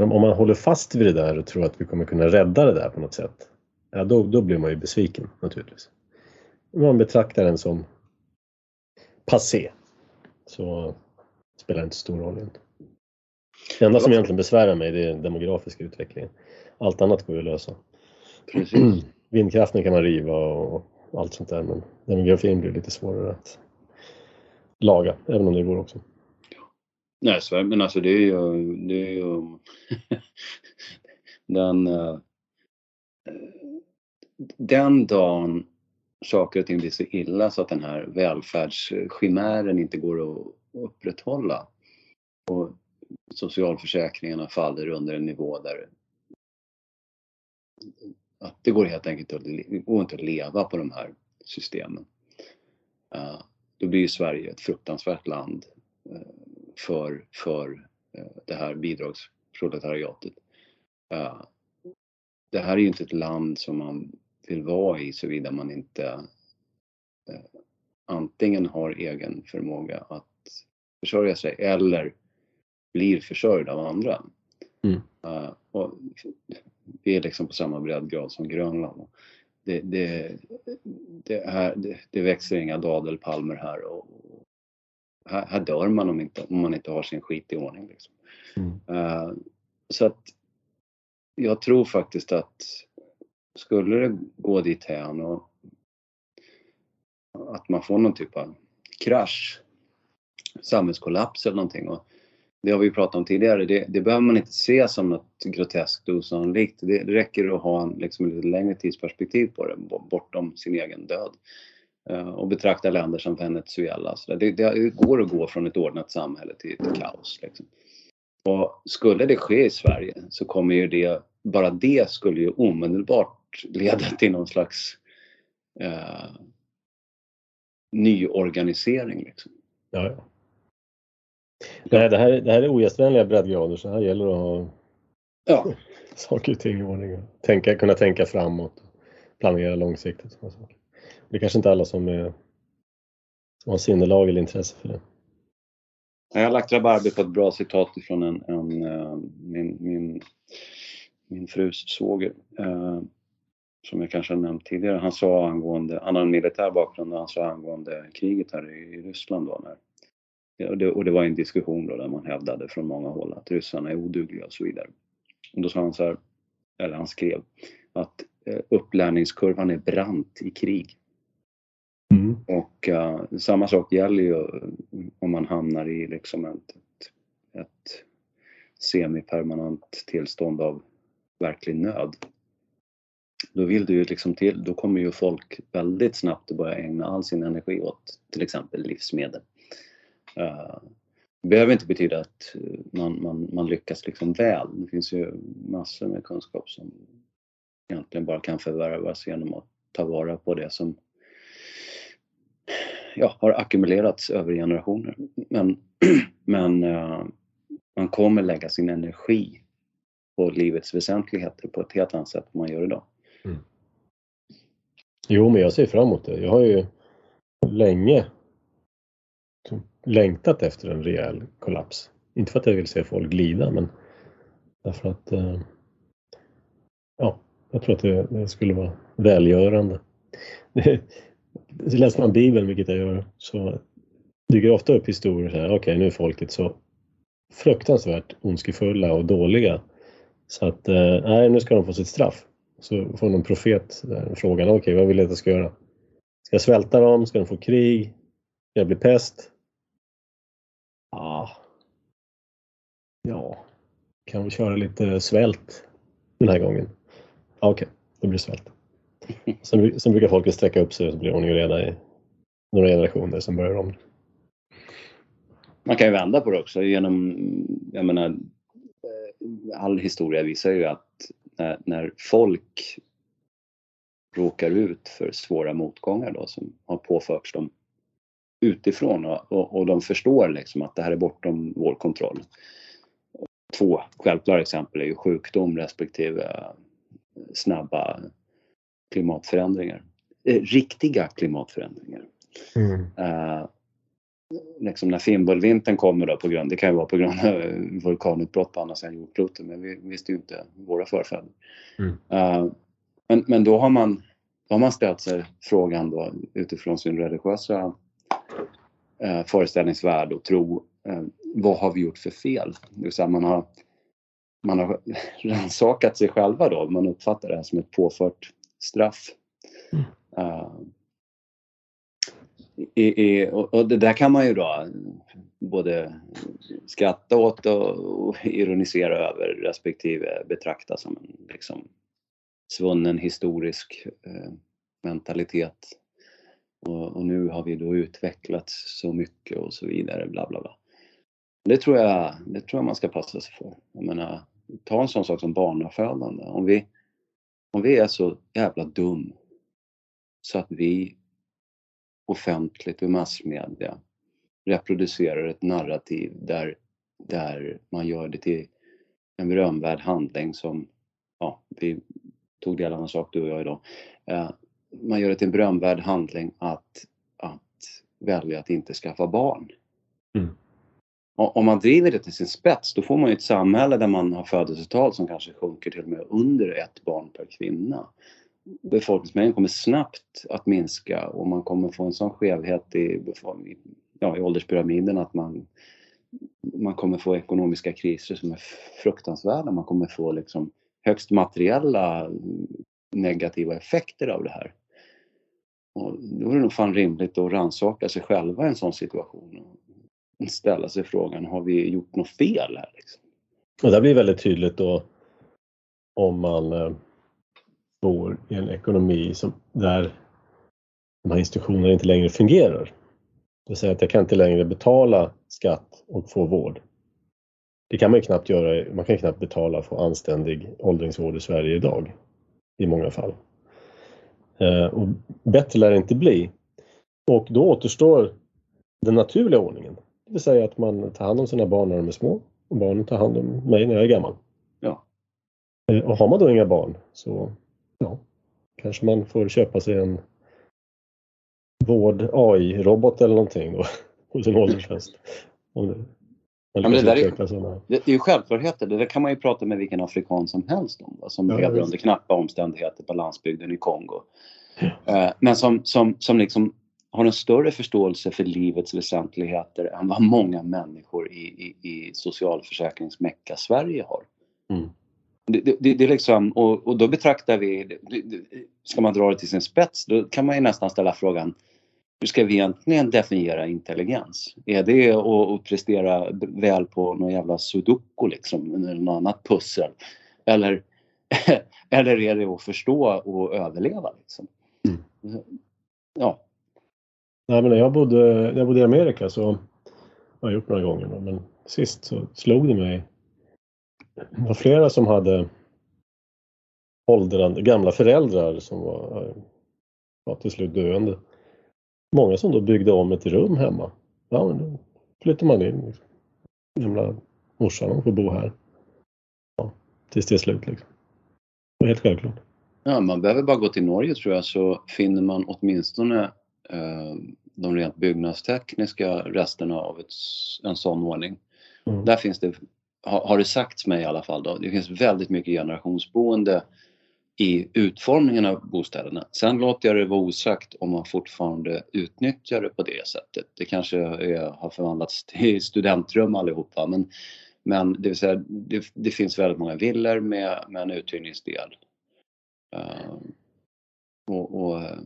Men om man håller fast vid det där och tror att vi kommer kunna rädda det där på något sätt ja, då, då blir man ju besviken naturligtvis. Om man betraktar den som passé så spelar det inte stor roll egentligen. Det enda som egentligen besvärar mig det är den demografiska utvecklingen. Allt annat går ju att lösa. Precis. Vindkraften kan man riva och allt sånt där men demografin blir lite svårare att laga, även om det går också. Nej, men alltså det är ju, det är ju den uh, den dagen saker och ting blir så illa så att den här välfärdschimären inte går att upprätthålla och socialförsäkringarna faller under en nivå där att det går helt enkelt att, går inte att leva på de här systemen. Eh, då blir Sverige ett fruktansvärt land eh, för, för eh, det här bidragsproletariatet. det här är ju inte ett land som man vill vara i såvida man inte eh, antingen har egen förmåga att försörja sig eller blir försörjd av andra. Mm. Uh, och vi är liksom på samma breddgrad som Grönland. Det, det, det, här, det, det växer inga dadelpalmer här och här, här dör man om, inte, om man inte har sin skit i ordning. Liksom. Mm. Uh, så att jag tror faktiskt att skulle det gå dit hän och att man får någon typ av krasch, samhällskollaps eller någonting. Och det har vi pratat om tidigare, det, det behöver man inte se som något groteskt och osannolikt. Det, det räcker att ha en, liksom, lite längre tidsperspektiv på det, bortom sin egen död. Uh, och betrakta länder som Venezuela. Så det, det, går att gå från ett ordnat samhälle till ett kaos. Liksom. Och skulle det ske i Sverige så kommer ju det, bara det skulle ju omedelbart leda till någon slags uh, nyorganisering. Liksom. Ja, ja. Nej, det, här, det här är ogästvänliga breddgrader så här gäller det att ha ja. saker och ting i ordning. Tänka, kunna tänka framåt, planera långsiktigt. Det är kanske inte alla som är, har sinnelag eller intresse för det. Jag har lagt rabarber på ett bra citat ifrån en, en, eh, min, min, min frus svåger. Eh, som jag kanske har nämnt tidigare. Han sa angående, han har en militär bakgrund och han sa angående kriget här i, i Ryssland då när och det, och det var en diskussion då där man hävdade från många håll att ryssarna är odugliga och så vidare. Och då sa han så här, eller han skrev att eh, upplärningskurvan är brant i krig. Mm. Och uh, samma sak gäller ju eh, om man hamnar i liksom ett, ett, ett semipermanent tillstånd av verklig nöd. Då vill du ju liksom till, då kommer ju folk väldigt snabbt att börja ägna all sin energi åt till exempel livsmedel. Uh, det behöver inte betyda att man, man, man lyckas liksom väl. Det finns ju massor med kunskap som egentligen bara kan förvärvas genom att ta vara på det som ja, har ackumulerats över generationer. Men, men uh, man kommer lägga sin energi på livets väsentligheter på ett helt annat sätt än man gör idag. Mm. Jo, men jag ser fram emot det. Jag har ju länge längtat efter en rejäl kollaps. Inte för att jag vill se folk glida, men därför att uh, ja, jag tror att det, det skulle vara välgörande. läser man Bibeln, vilket jag gör, så dyker det ofta upp historier så här, okej okay, nu är folket så fruktansvärt ondskefulla och dåliga så att eh, nej, nu ska de få sitt straff. Så får någon profet eh, frågan, okej okay, vad vill du att jag ska göra? Ska jag svälta dem? Ska de få krig? Ska jag bli pest? Ah. Ja, kan vi köra lite svält den här gången? Okej, okay, det blir svält. Sen, sen brukar folket sträcka upp sig och så blir det ordning och reda i några generationer sen börjar om. Man kan ju vända på det också genom, jag menar, eh, all historia visar ju att när, när folk råkar ut för svåra motgångar då som har påförts dem utifrån och, och, och de förstår liksom att det här är bortom vår kontroll. Två självklara exempel är ju sjukdom respektive snabba klimatförändringar. Eh, riktiga klimatförändringar. Mm. Uh, liksom när fimbulvintern kommer då på grund, det kan ju vara på grund av vulkanutbrott på andra sidan jordklotet men vi visste ju inte våra förfäder. Mm. Uh, men, men då har man, då har man ställt sig frågan då utifrån sin religiösa uh, föreställningsvärld och tro, uh, vad har vi gjort för fel? Det vill säga man har, man har rannsakat sig själva då, man uppfattar det här som ett påfört straff. Mm. Uh, i, i, och, och, det där kan man ju då både skratta åt och, och ironisera över respektive betrakta som en liksom, svunnen historisk eh, mentalitet. Och, och, nu har vi då utvecklats så mycket och så vidare, bla bla bla. Det tror jag, det tror jag man ska passa sig för. Jag menar, ta en sån sak som barnafödande. Om vi, om vi är så jävla dum så att vi offentligt i massmedia reproducerar ett narrativ där, där man gör det till en berömvärd handling som ja, vi tog del av en sak du och jag idag. Eh, man gör det till en berömvärd handling att, att välja att inte skaffa barn. Mm. Om man driver det till sin spets då får man ju ett samhälle där man har födelsetal som kanske sjunker till och med under ett barn per kvinna. Befolkningsmängden kommer snabbt att minska och man kommer få en sån skevhet i, ja, i ålderspyramiden att man, man kommer få ekonomiska kriser som är fruktansvärda. Man kommer få liksom högst materiella negativa effekter av det här. Och då är det nog fan rimligt att rannsaka sig själva i en sån situation och ställa sig frågan, har vi gjort något fel här? Liksom? Och det blir väldigt tydligt då om man eh, bor i en ekonomi som, där de här institutionerna inte längre fungerar. Det vill säga att jag kan inte längre betala skatt och få vård. Det kan man ju knappt göra, man kan knappt betala för anständig åldringsvård i Sverige idag. I många fall. Eh, och bättre lär det inte bli. Och då återstår den naturliga ordningen. Det vill säga att man tar hand om sina barn när de är små och barnen tar hand om mig när jag är gammal. Ja. Eh, Och har man då inga barn så ja, kanske man får köpa sig en vård AI-robot eller någonting då, hos en åldersfest. Om det, det där är- sådana. Det, är ju självklarheter, det där kan man ju prata med vilken afrikan som helst om, va, som Ja, lever under knappa omständigheter på landsbygden i Kongo. Eh, men som, som, som liksom har en större förståelse för livets väsentligheter än vad många människor i, i, i socialförsäkringsmecka Sverige har. Mm. Det, det, det, är liksom, och, och då betraktar vi, det, ska man dra det till sin spets, då kan man ju nästan ställa frågan hur ska vi egentligen definiera intelligens? Är det att, prestera väl på någon jävla sudoku liksom, eller något annat pussel? Eller, eller är det att förstå och överleva? Liksom? Ja, Nej, men när jag bodde, när jag bodde i Amerika så har jag gjort några gånger då, men sist så slog det mig. Det var flera som hade åldrande, gamla föräldrar som var ja, till slut döende. Många som då byggde om ett rum hemma. Ja, men då flyttar man in. Liksom. Gamla morsan hon får bo här. Ja, tills det är slut liksom. Det var helt självklart. Ja, man behöver bara gå till Norge tror jag så finner man åtminstone de rent byggnadstekniska resterna av ett, en sån ordning. Mm. Där finns det, har, det sagts mig i alla fall då, det finns väldigt mycket generationsboende i utformningen av bostäderna. Sen låter jag det vara osagt om man fortfarande utnyttjar det på det sättet. Det kanske är, har förvandlats till studentrum allihopa men, men det vill säga det, det finns väldigt många villor med, med en uthyrningsdel. Eh, och, och eh,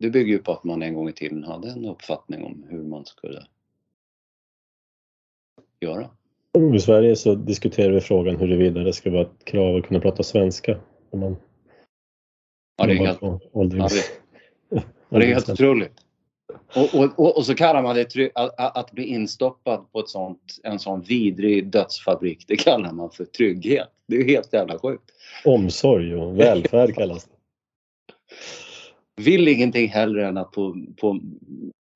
det bygger ju på att man en gång i tiden hade en uppfattning om hur man skulle göra. I Sverige så diskuterar vi frågan huruvida det ska vara ett krav att kunna prata svenska. Om man Ja, det är helt, åldrings... ja, det är helt otroligt. Och, och, och, och så kallar man det att, att bli instoppad på ett sånt, en sån vidrig dödsfabrik, det kallar man för trygghet. Det är helt jävla sjukt. Omsorg och välfärd kallas det. Vill ingenting hellre än att på, på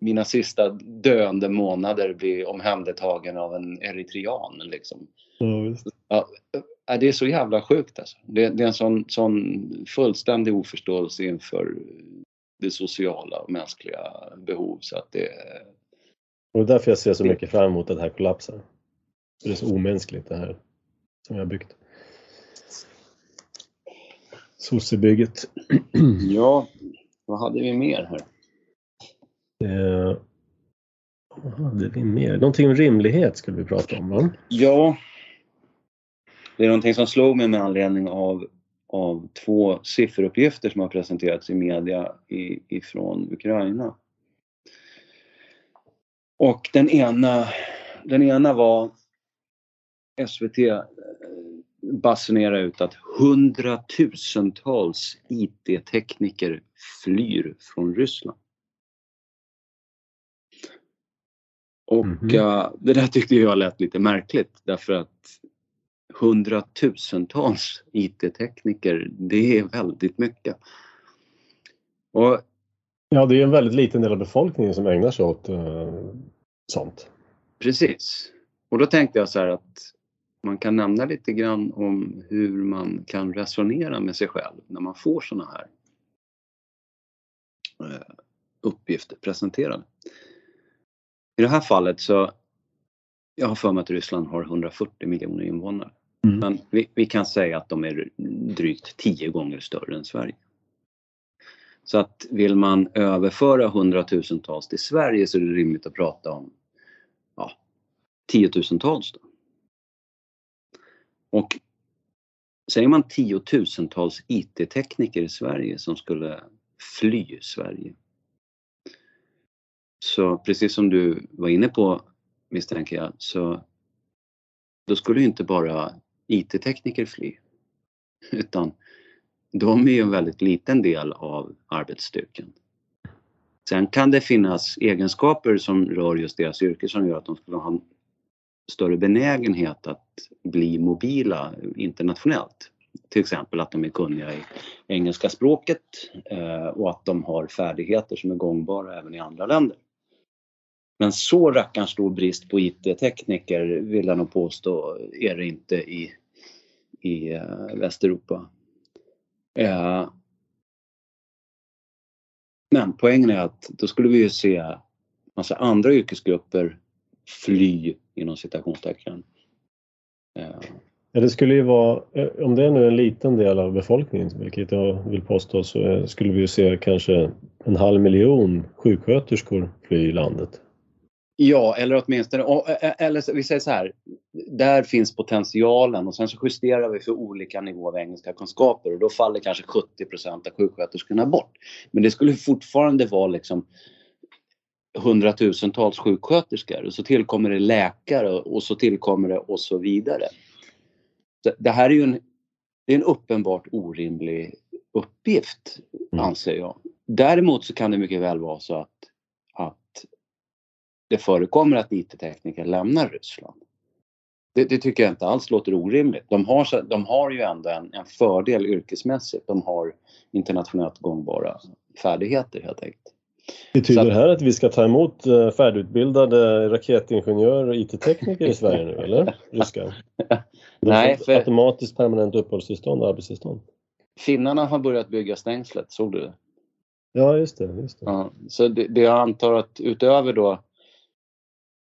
mina sista döende månader bli omhändertagen av en eritrean. Liksom. Ja, visst. Ja, det är så jävla sjukt alltså. Det, det är en sån, sån fullständig oförståelse inför det sociala och mänskliga behov så att det Och det är därför jag ser så mycket fram emot att det här kollapsar. För det är så omänskligt det här som jag har byggt. Sossebygget. Ja, vad hade vi mer här? Eh, vad hade vi mer? Någonting om rimlighet skulle vi prata om va? Ja, det är någonting som slog mig med anledning av, av två sifferuppgifter som har presenterats i media i, ifrån Ukraina. Och den ena, den ena var SVT eh, basunerar ut att hundratusentals IT-tekniker flyr från Ryssland. Och Mhm. eh, det där tyckte jag lät lite märkligt därför att hundratusentals IT-tekniker, det är väldigt mycket. Och Ja, det är en väldigt liten del av befolkningen som ägnar sig åt eh, sånt. precis. Och då tänkte jag så här att man kan nämna lite grann om hur man kan resonera med sig själv när man får sådana här eh, uppgifter presenterade. I det här fallet så, jag har för mig att Ryssland har 140 miljoner invånare. Mm. Men vi, vi, kan säga att de är drygt 10 gånger större än Sverige. Så att vill man överföra hundratusentals till Sverige så är det rimligt att prata om ja, tiotusentals. Då. Och säger man tiotusentals IT-tekniker i Sverige som skulle fly Sverige. Så precis som du var inne på misstänker jag, så då skulle inte bara IT-tekniker fly. Utan de är ju en väldigt liten del av arbetsstyrkan. Sen kan det finnas egenskaper som rör just deras yrke som gör att de skulle ha en större benägenhet att bli mobila internationellt. Till exempel att de är kunniga i engelska språket eh, och att de har färdigheter som är gångbara även i andra länder. Men så rackarns stor brist på IT-tekniker vill jag nog påstå är det inte i, i eh, Västeuropa. Eh, men poängen är att då skulle vi ju se massa andra yrkesgrupper fly inom citationstecken. Eh, Ja, det skulle ju vara, eh, om det är nu en liten del av befolkningen, vilket jag vill påstå, så eh, skulle vi ju se kanske en halv miljon sjuksköterskor fly landet. Ja, eller åtminstone, eh, eller vi säger så här, där finns potentialen och sen så justerar vi för olika nivåer av engelska kunskaper och då faller kanske 70 procent av sjuksköterskorna bort. Men det skulle fortfarande vara liksom hundratusentals sjuksköterskor och så tillkommer det läkare och så tillkommer det och så vidare. Det här är ju en, är en uppenbart orimlig uppgift, mm. anser jag. Däremot så kan det mycket väl vara så att, att det förekommer att IT-tekniker lämnar Ryssland. Det, det, tycker jag inte alls låter orimligt. De har, de har ju ändå en, en fördel yrkesmässigt. De har internationellt gångbara färdigheter helt enkelt. Betyder det här att vi ska ta emot eh, färdigutbildade raketingenjörer och IT-tekniker i Sverige nu eller? Ryska? Nej, för... Automatiskt permanent uppehållstillstånd och arbetstillstånd. Finnarna har börjat bygga stängslet, såg du det? Ja, just det. Just det. Ja, så det, det jag antar att utöver då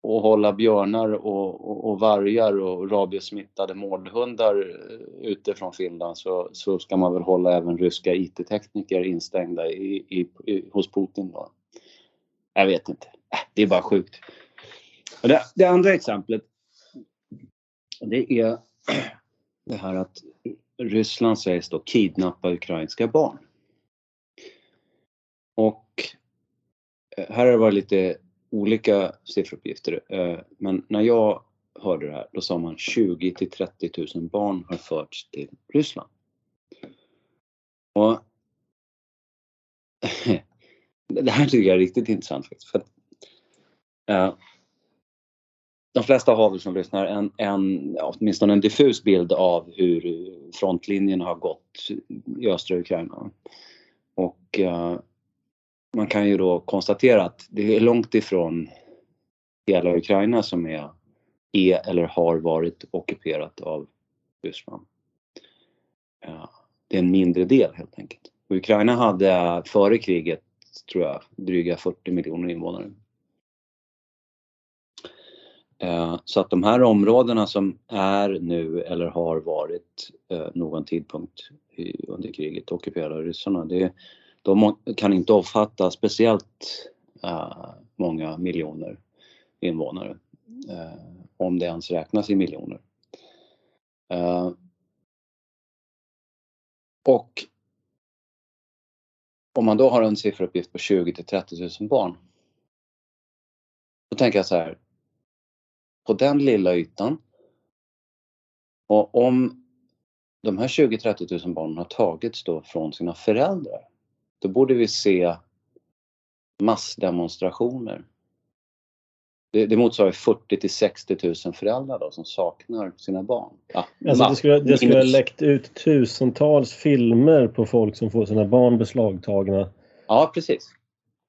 och hålla björnar och, och, och vargar och rabiessmittade mårdhundar eh, ute från Finland så, så ska man väl hålla även ryska IT-tekniker instängda i, i, i, hos Putin då. Jag vet inte. Äh, det är bara sjukt. Det, det, andra exemplet det är det här att Ryssland sägs då kidnappa ukrainska barn. Och eh, här har det varit lite olika sifferuppgifter. Eh, men när jag hörde det här, då sa man 20 till 30 000 barn har förts till Ryssland. Och det här tycker jag är riktigt intressant faktiskt. För att, eh, de flesta har väl som lyssnar en, en, åtminstone en diffus bild av hur frontlinjen har gått i östra Ukraina. Och eh, man kan ju då konstatera att det är långt ifrån hela Ukraina som är, är eller har varit ockuperat av Ryssland. Eh, det är en mindre del helt enkelt. Ukraina hade eh, före kriget, tror jag, dryga 40 miljoner invånare. Eh, så att de här områdena som är nu eller har varit eh, någon tidpunkt under kriget ockuperade av ryssarna, det, de kan inte omfatta speciellt eh, många miljoner invånare. Om det ens räknas i miljoner. Och om man då har en sifferuppgift på 20 till 30 000 barn. Då tänker jag så här. På den lilla ytan. Och om de här 20-30 000 barnen har tagits då från sina föräldrar då borde vi se massdemonstrationer. Det, det motsvarar 40 till 60 000 föräldrar då, som saknar sina barn. Ja, alltså det skulle, det skulle ha läckt ut tusentals filmer på folk som får sina barn beslagtagna. Ja, precis.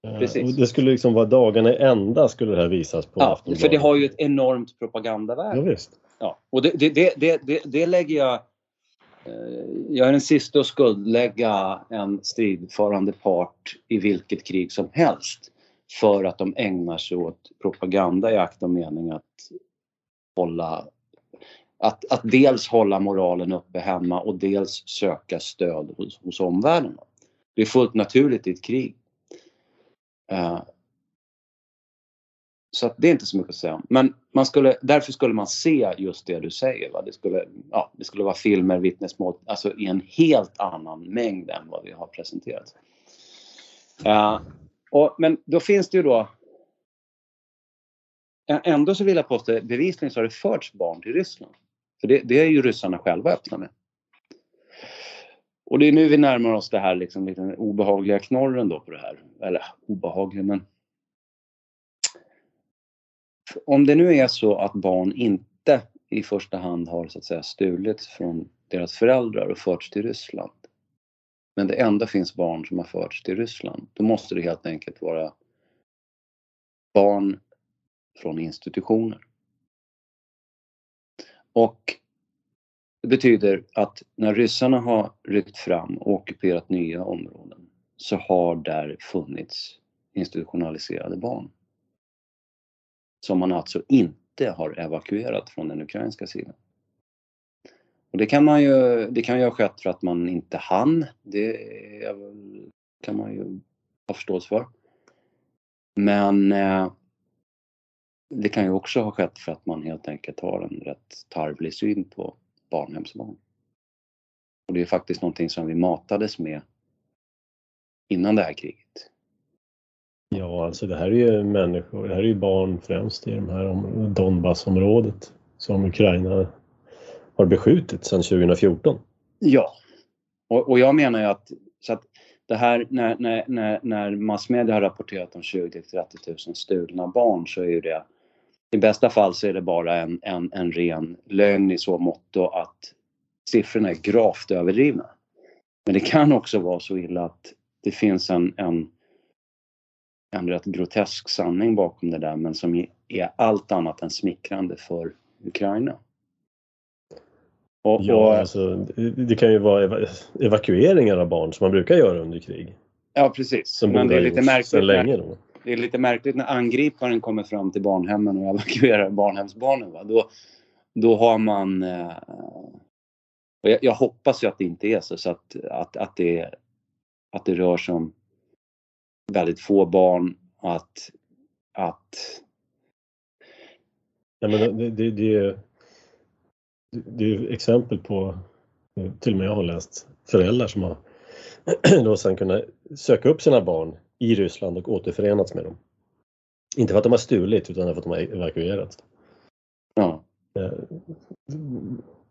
Eh, precis. Och det skulle liksom vara dagarna i ända skulle det här visas på Ja, för det har ju ett enormt propagandavärde. Ja, visst. ja. Och det, det, det, det, det lägger jag... Eh, jag är den sista att skuldlägga en stridförande part i vilket krig som helst för att de ägnar sig åt propaganda i akt och mening att hålla att, att dels hålla moralen uppe hemma och dels söka stöd hos, hos omvärlden. Det är fullt naturligt i ett krig. Eh, så det är inte så mycket att säga om. Men man skulle, därför skulle man se just det du säger. Va? Det, skulle, ja, det skulle vara filmer, vittnesmål, alltså i en helt annan mängd än vad vi har presenterat. Uh, och, men då finns det ju då Ändå så vill jag påstå bevisligen så har det förts barn till Ryssland. För det, det är ju ryssarna själva öppna med. Och det är nu vi närmar oss det här liksom lite obehagliga knorren då på det här. Eller obehaglig men... Om det nu är så att barn inte i första hand har så att säga stulit från deras föräldrar och förts till Ryssland. Men det ändå finns barn som har förts till Ryssland. Då måste det helt enkelt vara barn från institutioner. Och betyder att när ryssarna har ryckt fram och ockuperat nya områden så har där funnits institutionaliserade barn. Som man alltså inte har evakuerat från den ukrainska sidan. Och det kan man ju, det kan ju ha skett för att man inte hann. Det kan man ju ha förståelse för. Men eh, det kan ju också ha skett för att man helt enkelt har en rätt tarvlig syn på barnhemsbarn. Och det är faktiskt någonting som vi matades med innan det här kriget. Ja, alltså det här är ju människor, det här är ju barn främst i de här Donbassområdet som Ukraina har beskjutit sedan 2014. Ja, och, och jag menar ju att, så att det här när, när, när, när massmedia har rapporterat om 20 30 000 stulna barn så är ju det i bästa fall så är det bara en, en, en ren lögn i så mått att siffrorna är gravt överdrivna. Men det kan också vara så illa att det finns en, en, en rätt grotesk sanning bakom det där men som är allt annat än smickrande för Ukraina. Och, ja, alltså, det kan ju vara evakueringar av barn som man brukar göra under krig. Ja precis. Som men det är lite märkligt. Länge då det är lite märkligt när angriparen kommer fram till barnhemmen och evakuerar barnhemsbarnen. Va? Då, då har man... Eh, jag, jag, hoppas ju att det inte är så, så att, att, att, det, att det rör sig om väldigt få barn. Att... att ja, men det, det, det, det är exempel på, till och med jag har läst, föräldrar som har då sen kunnat söka upp sina barn i Ryssland och återförenats med dem. Inte för att de har stulit utan för att de har evakuerats. Ja. Eh,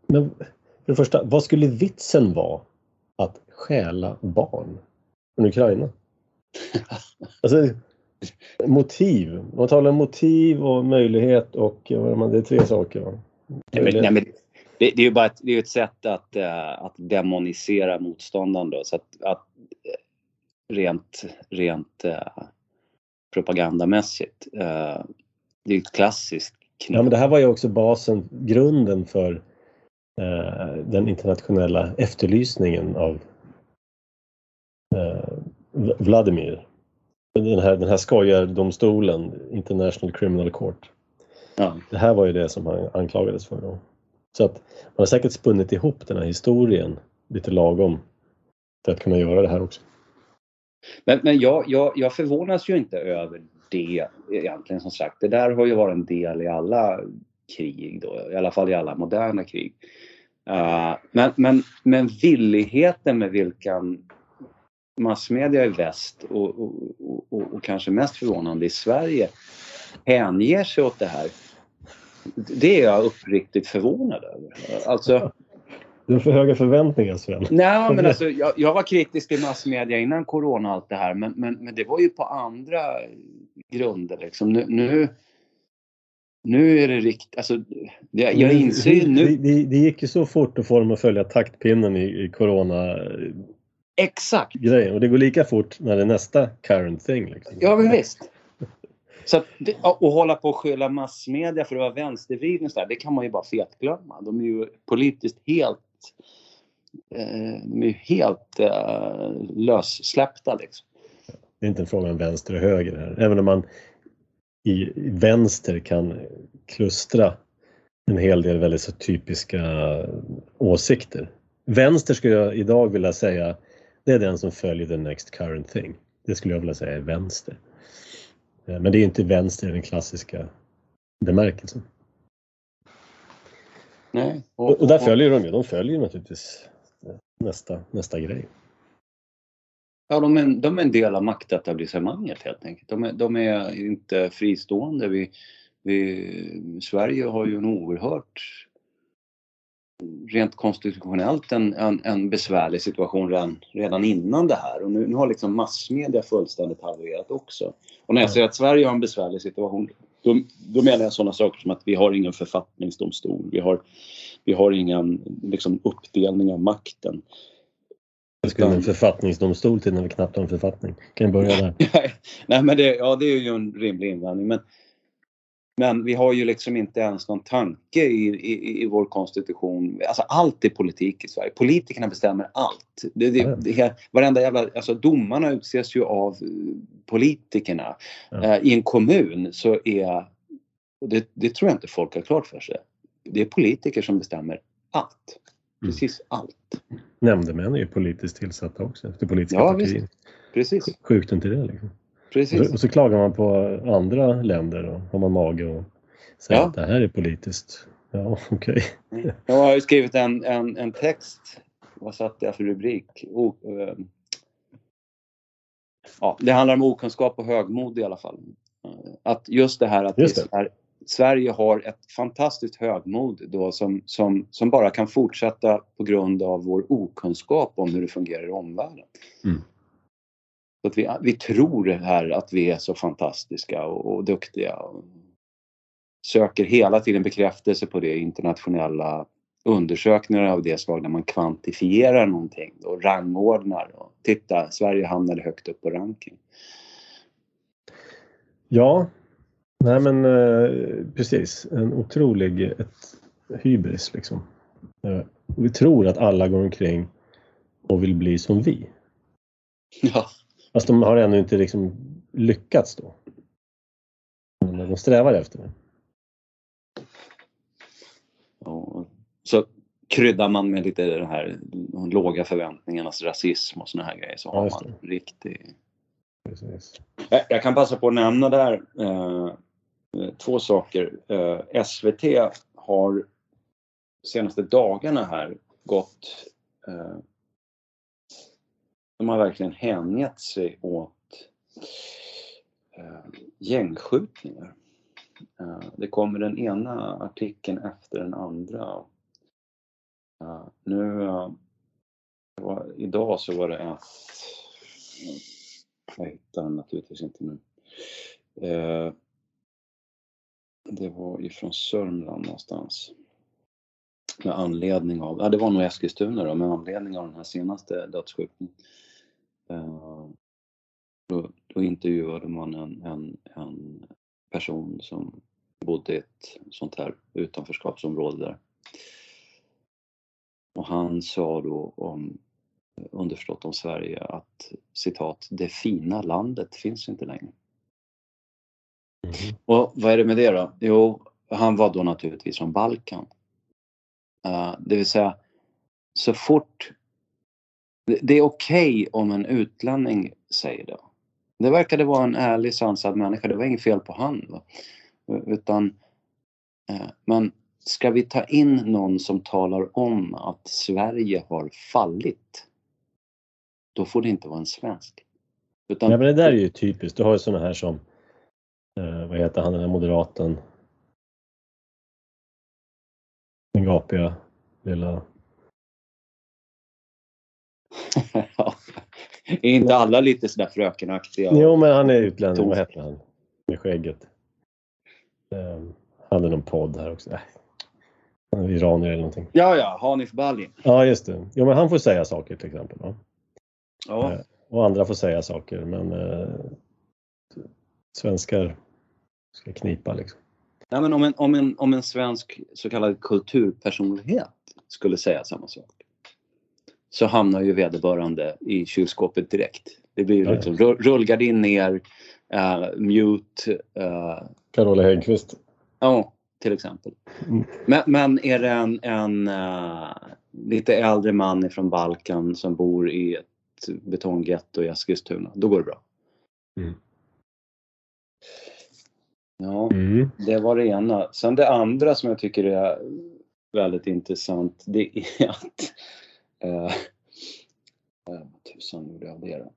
men för det första, vad skulle vitsen vara att stjäla barn från Ukraina? Alltså, motiv. Man talar om motiv och möjlighet och det är tre saker. Va? Nej, men, det, det, är ju bara ett, det är ett sätt att, uh, att demonisera motståndaren då. Så att, att rent, rent uh, propagandamässigt. Uh, det är ett klassiskt knep. Ja, men det här var ju också basen, grunden för uh, den internationella efterlysningen av Vladimir. Den här, den här skojardomstolen, International Criminal Court. Ja. Det här var ju det som han anklagades för då. Så att man har säkert spunnit ihop den här historien lite lagom för att kunna göra det här också. Men, men jag, jag, jag förvånas ju inte över det egentligen som sagt. Det där har ju varit en del i alla krig då, i alla fall i alla moderna krig. Uh, men, men, men villigheten med vilken massmedia i väst och, och, och, och, kanske mest förvånande i Sverige hänger sig åt det här. Det är jag uppriktigt förvånad över. Alltså, du har för höga förväntningar Sven. Nej, men alltså, jag, jag, var kritisk till massmedia innan corona och allt det här men, men, men det var ju på andra grunder liksom. Nu, nu, nu är det riktigt, alltså jag, jag inser ju nu. Det, det, det, gick ju så fort att få dem att följa taktpinnen i, i corona Exakt! Grejen. Och det går lika fort när det är nästa current thing. Liksom. Ja, men visst. Så att, och hålla på och skylla massmedia för att vara vänstervriden det kan man ju bara fetglömma. De är ju politiskt helt eh, de är ju helt eh, lössläppta liksom. Det är inte en fråga om vänster och höger här. Även om man i vänster kan klustra en hel del väldigt så typiska åsikter. Vänster skulle jag idag vilja säga, det är den som följer the next current thing. Det skulle jag vilja säga är vänster. Eh, men det är inte vänster i den klassiska bemärkelsen. Nej. Och, och där följer de ju, de följer naturligtvis nästa, nästa grej. Ja, de är, en- de är en del av maktetablissemanget helt enkelt. De är, de är inte fristående. Vi, vi, Sverige har ju en oerhört rent konstitutionellt en, en, en besvärlig situation redan, redan innan det här och nu, nu har liksom massmedia fullständigt havererat också. Och när jag Ja. säger att Sverige har en besvärlig situation då, då menar jag sådana saker som att vi har ingen författningsdomstol, vi har, vi har ingen liksom, uppdelning av makten. Det skulle en författningsdomstol till när vi knappt har en författning. Kan ju börja där. Nej, men det, ja, det är ju en rimlig invändning. Men, men vi har ju liksom inte ens någon tanke i, i, i vår konstitution. Alltså allt är politik i Sverige. Politikerna bestämmer allt. Det, det, det, varenda jävla, alltså domarna utses ju av politikerna. Ja. Eh, I en kommun så är, det, det tror jag inte folk har klart för sig. Det är politiker som bestämmer allt. Mm. Precis allt. Nämndemän är ju politiskt tillsatta också efter politiska Ja, partier. Precis. Sjukt inte det liksom. Och Precis. så, och så klagar man på andra länder och har man mage och säger Ja. att det här är politiskt. Ja, okej. Jag har ju skrivit en, en, en text. Vad satte jag för rubrik? O, eh, ja, det handlar om okunskap och högmod i alla fall. Att just det här att det. Sver- Sverige har ett fantastiskt högmod då som, som, som bara kan fortsätta på grund av vår okunskap om hur det fungerar i omvärlden. Mm. Så att vi, vi tror här att vi är så fantastiska och, och duktiga. Och söker hela tiden bekräftelse på det internationella undersökningar av det slag där man kvantifierar någonting och rangordnar. Och titta, Sverige hamnade högt upp på ranking. Ja, nej men eh, precis. En otrolig ett hybris liksom. Eh, vi tror att alla går omkring och vill bli som vi. Ja, Fast de har ännu inte liksom lyckats då. Men de strävar efter det. så kryddar man med lite den här de låga förväntningarnas rasism och såna här grejer så Ja, har man riktig Precis. Jag kan passa på att nämna där eh, eh, två saker. Eh, SVT har senaste dagarna här gått... Eh, de har verkligen hängett sig åt eh, gängskjutningar. Eh, det kommer den ena artikeln efter den andra. Eh, nu... Eh, var, idag så var det ett... Jag hittar den naturligtvis inte nu. Eh, det var ifrån Sörmland någonstans. Med anledning av, ja det var nog Eskilstuna då, med anledning av den här senaste dödsskjutningen. Eh, då, då intervjuade man en, en, en person som bodde i ett sånt här utanförskapsområde där. Och han sa då om underförstått om Sverige att citat, det fina landet finns inte längre. Mhm. Och vad är det med det då? Jo, han var då naturligtvis från Balkan. Eh, det vill säga, så fort... Det, är okej om en utlänning säger det. Det verkade vara en ärlig, sansad människa. Det var inget fel på han. Va? Utan, eh, men ska vi ta in någon som talar om att Sverige har fallit, då får det inte vara en svensk. Utan, Ja, men det där är ju typiskt. Du har ju sådana här som, eh, vad heter han den här moderaten? Den gapiga lilla... Är inte alla lite sådär frökenaktiga? Jo, men han är utlänning. Vad heter han? Med skägget. Han hade någon podd här också. Äh. Han är iranier eller någonting. Ja, ja, Hanif Bali. Ja, just det. Jo, men han får säga saker till exempel. Va? Ja. Eh, Och andra får säga saker, men eh, svenskar ska knipa liksom. Nej, men om, en, om, en, om en svensk så kallad kulturpersonlighet skulle säga samma sak så hamnar ju vederbörande i kylskåpet direkt. Det blir ju liksom rullgardin ner, uh, mute. Uh, Carola Häggkvist. Ja, till exempel. Mm. Men, men, är det en, en uh, lite äldre man från Balkan som bor i ett betonggetto i Eskilstuna, då går det bra. Mm. Ja, mm. det var det ena. Sen det andra som jag tycker är väldigt intressant, det är att uh, vad tusan gjorde jag det då?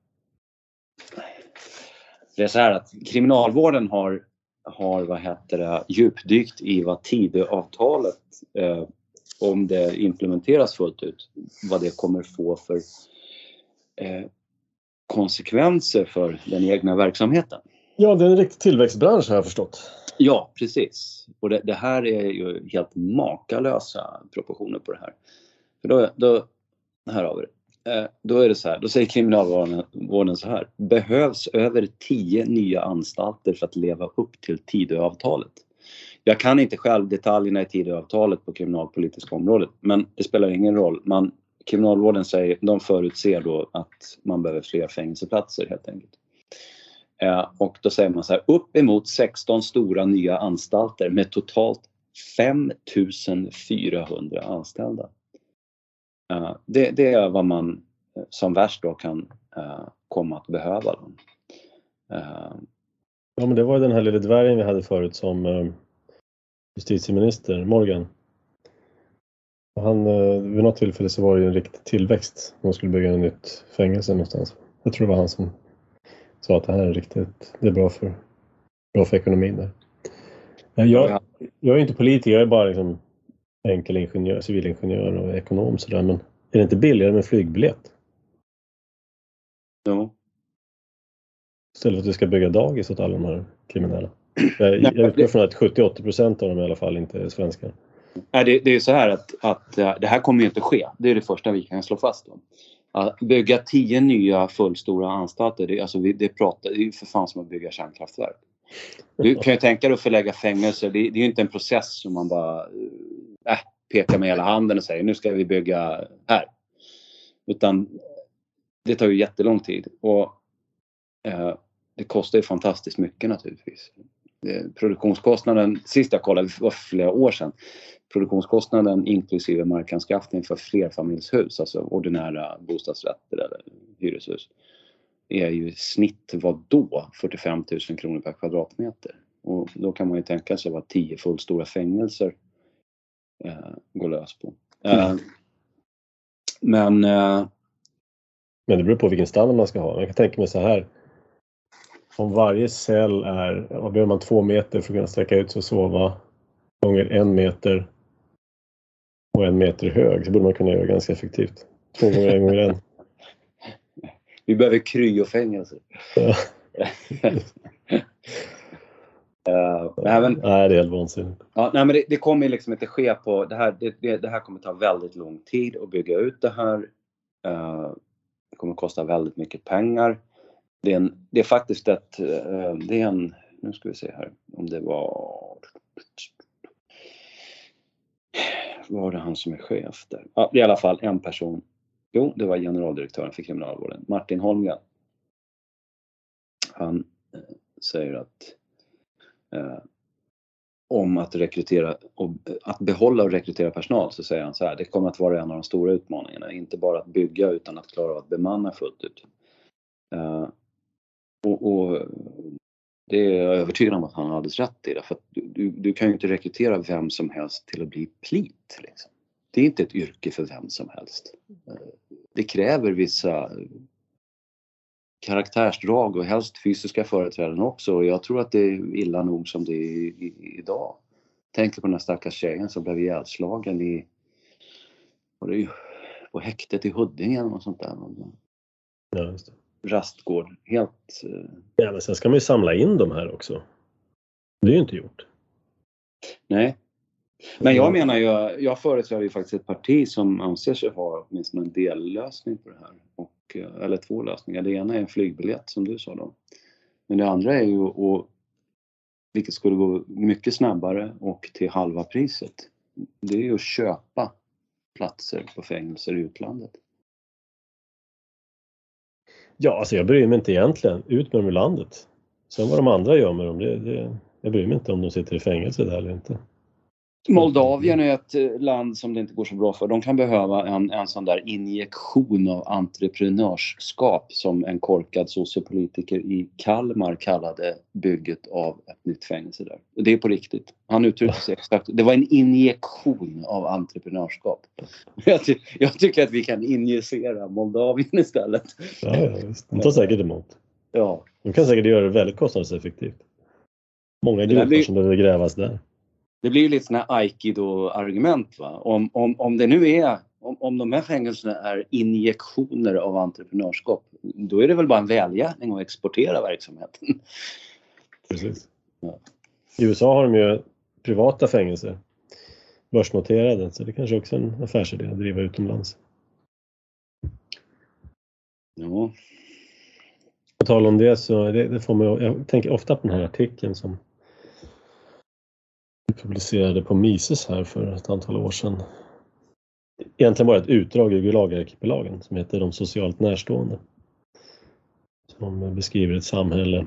Det är så här att kriminalvården har, har vad heter det, djupdykt i vad Tidöavtalet, eh, om det implementeras fullt ut, vad det kommer få för eh, konsekvenser för den egna verksamheten. Ja, det är en riktig tillväxtbransch har jag förstått. Ja, precis. Och det, det, här är ju helt makalösa proportioner på det här. För då, då, här har vi det. Eh, då är det så här, då säger kriminalvården så här. Behövs över 10 nya anstalter för att leva upp till Tidöavtalet. Jag kan inte själv detaljerna i Tidöavtalet på kriminalpolitiska området men det spelar ingen roll. Man, kriminalvården säger, de förutser då att man behöver fler fängelseplatser helt enkelt. Eh, och då säger man så här, uppemot 16 stora nya anstalter med totalt 5400 anställda. Uh, det, det, är vad man eh, som värst då kan uh, komma att behöva. Uh, ja men det var den här lilla dvärgen vi hade förut som justitieminister, Morgan. Och han, vid något tillfälle så var det en riktig tillväxt. De skulle bygga ett nytt fängelse någonstans. Jag tror det var han som sa att det här är riktigt, det är bra för, bra för ekonomin där. Jag, jag är inte politiker, jag är bara liksom enkel ingenjör, civilingenjör och ekonom sådär men är det inte billigare med flygbiljett? Ja. Istället för att vi ska bygga dagis åt alla de här kriminella. Jag, jag utgår från att 70-80 procent av dem i alla fall inte är svenskar. Nej, det, det är så här att, att eh, det här kommer ju inte ske. Det är det första vi kan slå fast. Om. Att bygga tio nya fullstora anstalter, det, alltså det, pratar, det är ju för fan som att bygga kärnkraftverk. Du kan ju tänka dig att förlägga fängelser, det, det är ju inte en process som man bara äh, pekar med hela handen och säger nu ska vi bygga här. Utan det tar ju jättelång tid och eh, det kostar ju fantastiskt mycket naturligtvis. Produktionskostnaden, sist jag kollade, var för flera år sedan, produktionskostnaden inklusive markanskaffning för flerfamiljshus, alltså ordinära bostadsrätter eller hyreshus, är ju i snitt vad då 45 000 kronor per kvadratmeter. Och då kan man ju tänka sig vad tio fullstora fängelser eh, går lös på. Eh, men... Eh, men det beror på vilken standard man ska ha. Jag kan tänka mig så här. Om varje cell är, vad behöver man, två meter för att kunna sträcka ut sig och sova gånger en meter och en meter hög så borde man kunna göra ganska effektivt. Två gånger en gånger en. Vi behöver kryofängelse. Ja. Uh, men, nej, det är helt vansinnigt. Ja, nej, men det, det kommer liksom inte ske på... Det här, det, det, här kommer ta väldigt lång tid att bygga ut det här. Uh, det kommer kosta väldigt mycket pengar. Det är, en, det är faktiskt ett... Uh, det är en... Nu ska vi se här om det var... Var det han som är chef där? Ja, det är i alla fall en person. Jo, det var generaldirektören för kriminalvården, Martin Holmgren. Han säger att Eh, om att rekrytera och eh, att behålla och rekrytera personal så säger han så här, det kommer att vara en av de stora utmaningarna, inte bara att bygga utan att klara av att bemanna fullt ut. Eh, och, och, det är jag övertygad om att han har alldeles rätt i för att du, du kan ju inte rekrytera vem som helst till att bli plit. Liksom. Det är inte ett yrke för vem som helst. Eh, det kräver vissa karaktärsdrag och helst fysiska företrädaren också. Och jag tror att det är illa nog som det är i, i, idag. Tänker på den här stackars tjejen som blev ihjälslagen i, var det på häktet i Huddinge eller något sånt där. Ja, just det. Rastgård. Helt... Eh, ja, men sen ska man ju samla in de här också. Det är ju inte gjort. Nej. Men jag menar ju, jag företräder ju faktiskt ett parti som anser sig ha åtminstone en dellösning på det här. Och Eh, eller två lösningar. Det ena är en flygbiljett som du sa då. Men det andra är ju att vilket skulle gå mycket snabbare och till halva priset, det är ju att köpa platser på fängelser i utlandet. Ja, alltså jag bryr mig inte egentligen. Ut med dem ur landet. Sen vad de andra gör med dem, det, det, jag bryr mig inte om de sitter i fängelse där eller inte. Moldavien är ett eh, land som det inte går så bra för. De kan behöva en, en sån där injektion av entreprenörskap som en korkad sociopolitiker i Kalmar kallade bygget av ett nytt fängelse där. Det är på riktigt. Han uttryckte sig exakt. Det var en injektion av entreprenörskap. Jag, ty jag tycker att vi kan injicera Moldavien istället. Ja, ja visst. De tar säkert emot. Ja. De kan säkert göra det väldigt kostnadseffektivt. Många gruvor som behöver grävas där det blir ju lite sådana aikido-argument. Om, om, om det nu är, om, om de här fängelserna är injektioner av entreprenörskap, då är det väl bara en välgärning att exportera verksamheten. Precis. Ja. I USA har de ju privata fängelser, börsnoterade, så det kanske också är en affärsidé att driva utomlands. Ja. På tal om det så det, det får man, jag tänker ofta på den här artikeln som publicerade på Mises här för ett antal år sedan. Egentligen bara ett utdrag ur Gulagarkipelagen som heter De socialt närstående. Som beskriver ett samhälle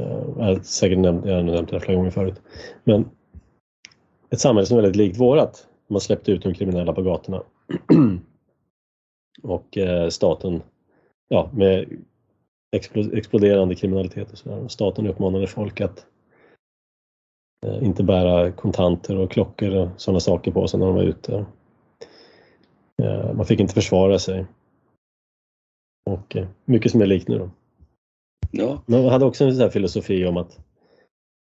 eh, jag har säkert nämnt, jag har nämnt det flera gånger förut. Men ett samhälle som är väldigt likt vårat. Man släppte ut de kriminella på gatorna. och eh, staten, ja med exploderande kriminalitet och sådär. Staten uppmanade folk att inte bära kontanter och klockor och sådana saker på sig när de var ute. Eh, man fick inte försvara sig. Och eh, mycket som är likt nu då. Ja. Man hade också en sån filosofi om att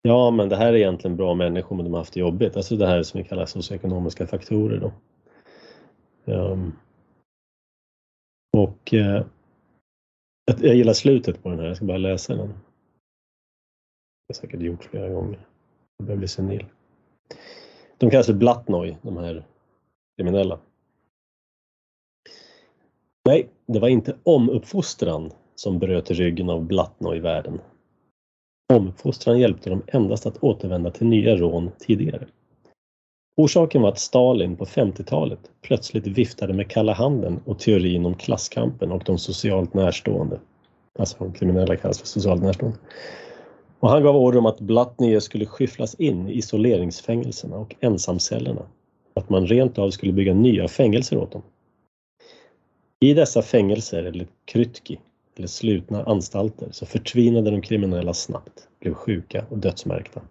ja, men det här är egentligen bra människor men de har haft det jobbigt. Alltså det här som vi kallar socioekonomiska faktorer då. Um, och uh, jag gillar slutet på den här, jag ska bara läsa den. Jag har säkert gjort flera gånger. Jag börjar bli senil. De kallas för Blattnoj, de här kriminella. Nej, det var inte omuppfostran som bröt ryggen av Blattnoj-världen. Omuppfostran hjälpte dem endast att återvända till nya rån tidigare. Orsaken var att Stalin på 50-talet plötsligt viftade med kalla handen och teorin om klasskampen och de socialt närstående. Alltså de kriminella kallas för socialt närstående. Och han gav order om att Blatnie skulle skyfflas in i isoleringsfängelserna och ensamcellerna. Att man rent av skulle bygga nya fängelser åt dem. I dessa fängelser, eller krytki, eller slutna anstalter, så förtvinade de kriminella snabbt, blev sjuka och dödsmärkta.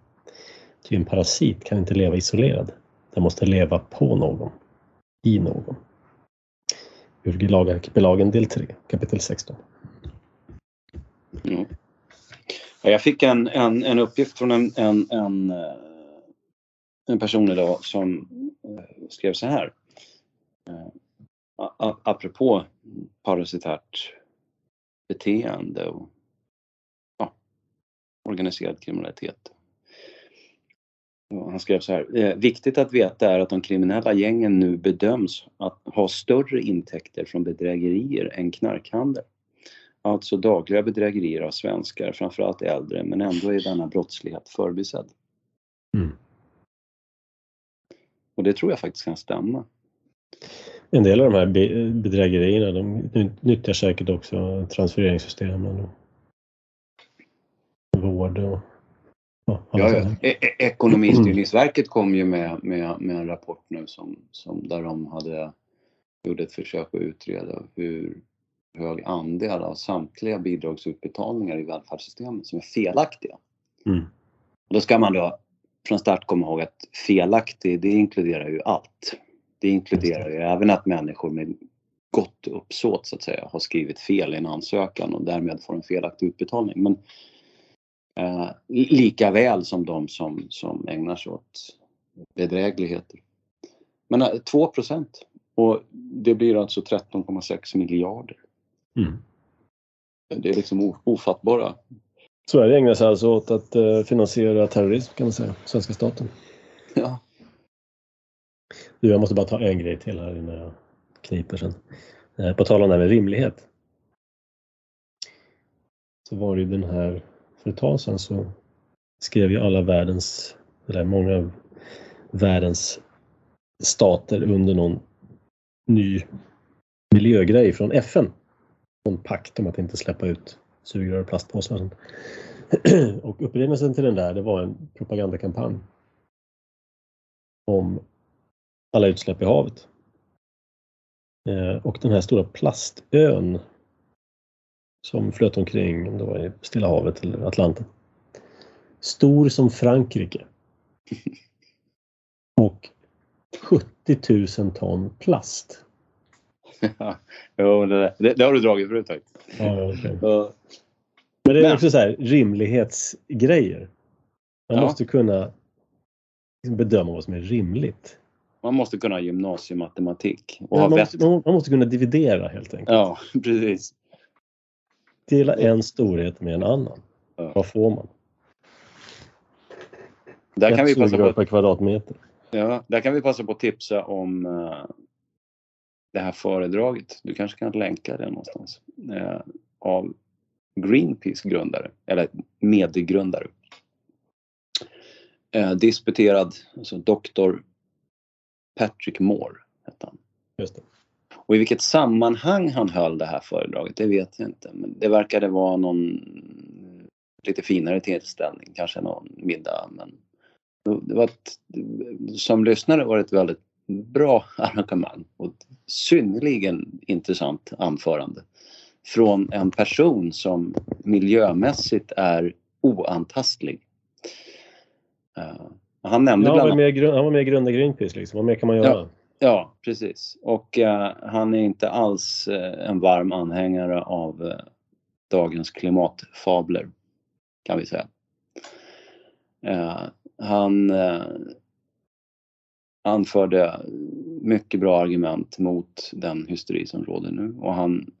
Ty en parasit kan inte leva isolerad. Den måste leva på någon, i någon. Ur Lagarkipelagen del 3, kapitel 16. Mm. Jag fick en, en, en uppgift från en, en, en, eh, en person idag som eh, skrev så här. Eh, apropå parasitärt beteende och ja, organiserad kriminalitet. Han skrev så här. Viktigt att veta är att de kriminella gängen nu bedöms att ha större intäkter från bedrägerier än knarkhandel. Alltså dagliga bedrägerier av svenskar, framförallt äldre, men ändå är denna brottslighet förbisedd. Mm. Och det tror jag faktiskt kan stämma. En del av de här bedrägerierna de nyttjar säkert också transfereringssystemen och vård och ja, ja. E-, e Ekonomistyrningsverket kom ju med, med, med en rapport nu som, som där de hade gjort ett försök att utreda hur hög andel av samtliga bidragsutbetalningar i välfärdssystemet som är felaktiga. Mm. Och då ska man då från start komma ihåg att felaktig, det inkluderar ju allt. Det inkluderar ju även att människor med gott uppsåt så att säga har skrivit fel i en ansökan och därmed får en felaktig utbetalning. Men eh, lika väl som de som, som ägnar sig åt bedrägligheter. Men eh, 2 procent och det blir alltså 13,6 miljarder. Mm. Det är liksom ofattbara. Sverige ägnar sig alltså åt att eh, finansiera terrorism kan man säga, svenska staten. Ja. Du, jag måste bara ta en grej till här innan jag kniper sen. Eh, på tal om det här med rimlighet. Så var det ju den här för ett tag sedan så skrev ju alla världens, eller många av världens stater under någon ny miljögrej från FN. Någon pakt om att inte släppa ut sugrör och plastpåsar och upprinnelsen till den där, det var en propagandakampanj om alla utsläpp i havet. Eh, och den här stora plastön som flöt omkring, om det var i Stilla havet eller Atlanten. Stor som Frankrike. Och 70 000 ton plast. jo, det, det, det har du dragit förut faktiskt. Ja, okay. Men det är Men- också så här rimlighetsgrejer. Man Ja. måste kunna liksom bedöma vad som är rimligt. Man måste kunna ha gymnasiematematik och Ja, ha man, måste, man, man måste kunna dividera helt enkelt. Ja, precis. Dela en storhet med en annan. Ja. Vad får man? Där kan, Ett vi passa på, per kvadratmeter. ja, där kan vi passa på att tipsa om eh, det här föredraget. Du kanske kan länka det någonstans. Eh, av Greenpeace grundare, eller medgrundare. Eh, disputerad, alltså doktor Patrick Moore hette han. Just det. Och i vilket sammanhang han höll det här föredraget, det vet jag inte. Men det verkade vara någon lite finare tillställning, kanske någon middag. Men det var ett, som lyssnare var det ett väldigt bra arrangemang och synnerligen intressant anförande. Från en person som miljömässigt är oantastlig. Eh, han nämnde Ja, bland var annat med, han var med i grunda Greenpeace liksom. Vad mer kan man göra? Ja, precis. Och eh, han är inte alls eh, en varm anhängare av eh, dagens klimatfabler, kan vi säga. Han anförde mycket bra argument mot den hysteri som råder nu och han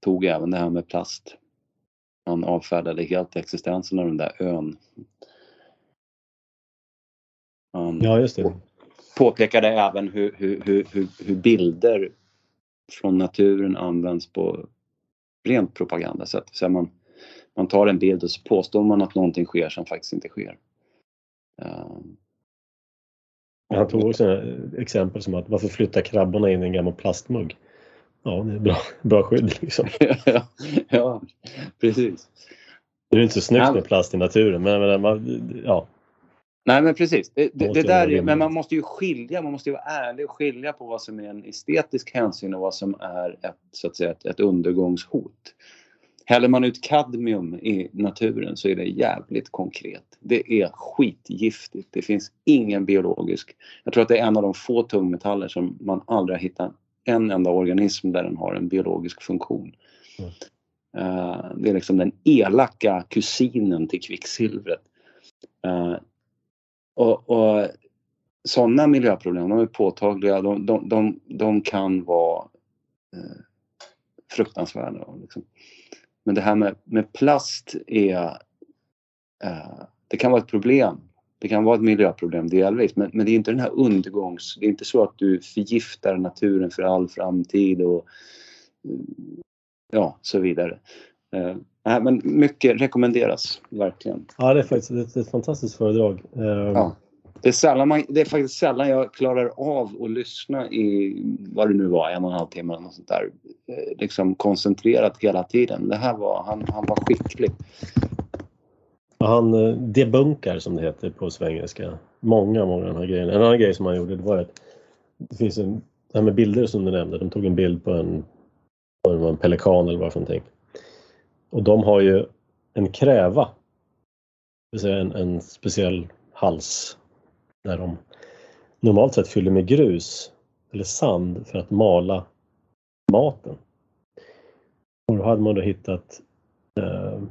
tog även det här med plast. Han avfärdade helt existensen av den där ön. Han, Ja, just det. påpekade även hur, hur, hur, hur, bilder från naturen används på rent propagandasätt. Så man, man tar en bild och så påstår man att någonting sker som faktiskt inte sker. Han tog också exempel som att varför flyttar krabborna in i en gammal plastmugg? Ja, det är bra, bra skydd liksom. ja, ja, precis. Det är inte så snyggt Ja. med plast i naturen, men, men man, ja. Nej men precis. Det, det, det där, är- men man måste ju skilja, man måste ju vara ärlig och skilja på vad som är en estetisk hänsyn och vad som är ett, så att säga, ett, ett undergångshot. Häller man ut kadmium i naturen så är det jävligt konkret. Det är skitgiftigt. Det finns ingen biologisk... Jag tror att det är en av de få tungmetaller som man aldrig har hittat en enda organism där den har en biologisk funktion. Mm. Eh, det är liksom den elaka kusinen till kvicksilvret. Eh, och, och sådana miljöproblem, de är påtagliga. De, de, de, de kan vara eh, fruktansvärda. Liksom. Men det här med, med plast är... Eh, det kan vara ett problem. Det kan vara ett miljöproblem delvis. Men, men det är inte den här undergångs... Det är inte så att du förgiftar naturen för all framtid och ja, så vidare. Eh, men mycket rekommenderas verkligen. ja, det är faktiskt ett, ett fantastiskt föredrag. Eh, Ja. Det är, sällan man, det är faktiskt sällan jag klarar av att lyssna i vad det nu var, en och en halv timme eller något sånt där. Eh, liksom koncentrerat hela tiden. Det här var, han, han var skicklig. Han eh, debunkar som det heter på svengelska. Många, många av de här grejerna. En annan grej som han gjorde det var att det finns en, det här med bilder som du nämnde. De tog en bild på en, på en, en pelikan eller vad för någonting. Och de har ju en kräva. Det vill säga en, en speciell hals där de normalt sett fyller med grus eller sand för att mala maten. Och då hade man då hittat eh,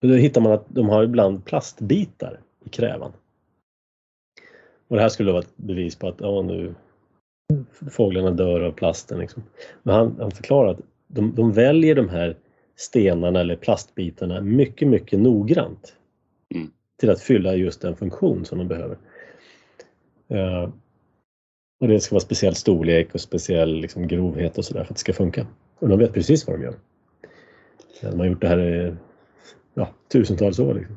då hittar man att de har ibland plastbitar i krävan. Och det här skulle vara ett bevis på att ja, nu fåglarna dör av plasten. Liksom. Men han, han förklarar att de, de väljer de här stenarna eller plastbitarna mycket, mycket noggrant Mm till att fylla just den funktion som de behöver. Eh, och det ska vara speciell storlek och speciell liksom, grovhet och sådär för att det ska funka. Och de vet precis vad de gör. De har gjort det här i ja, tusentals år. Liksom.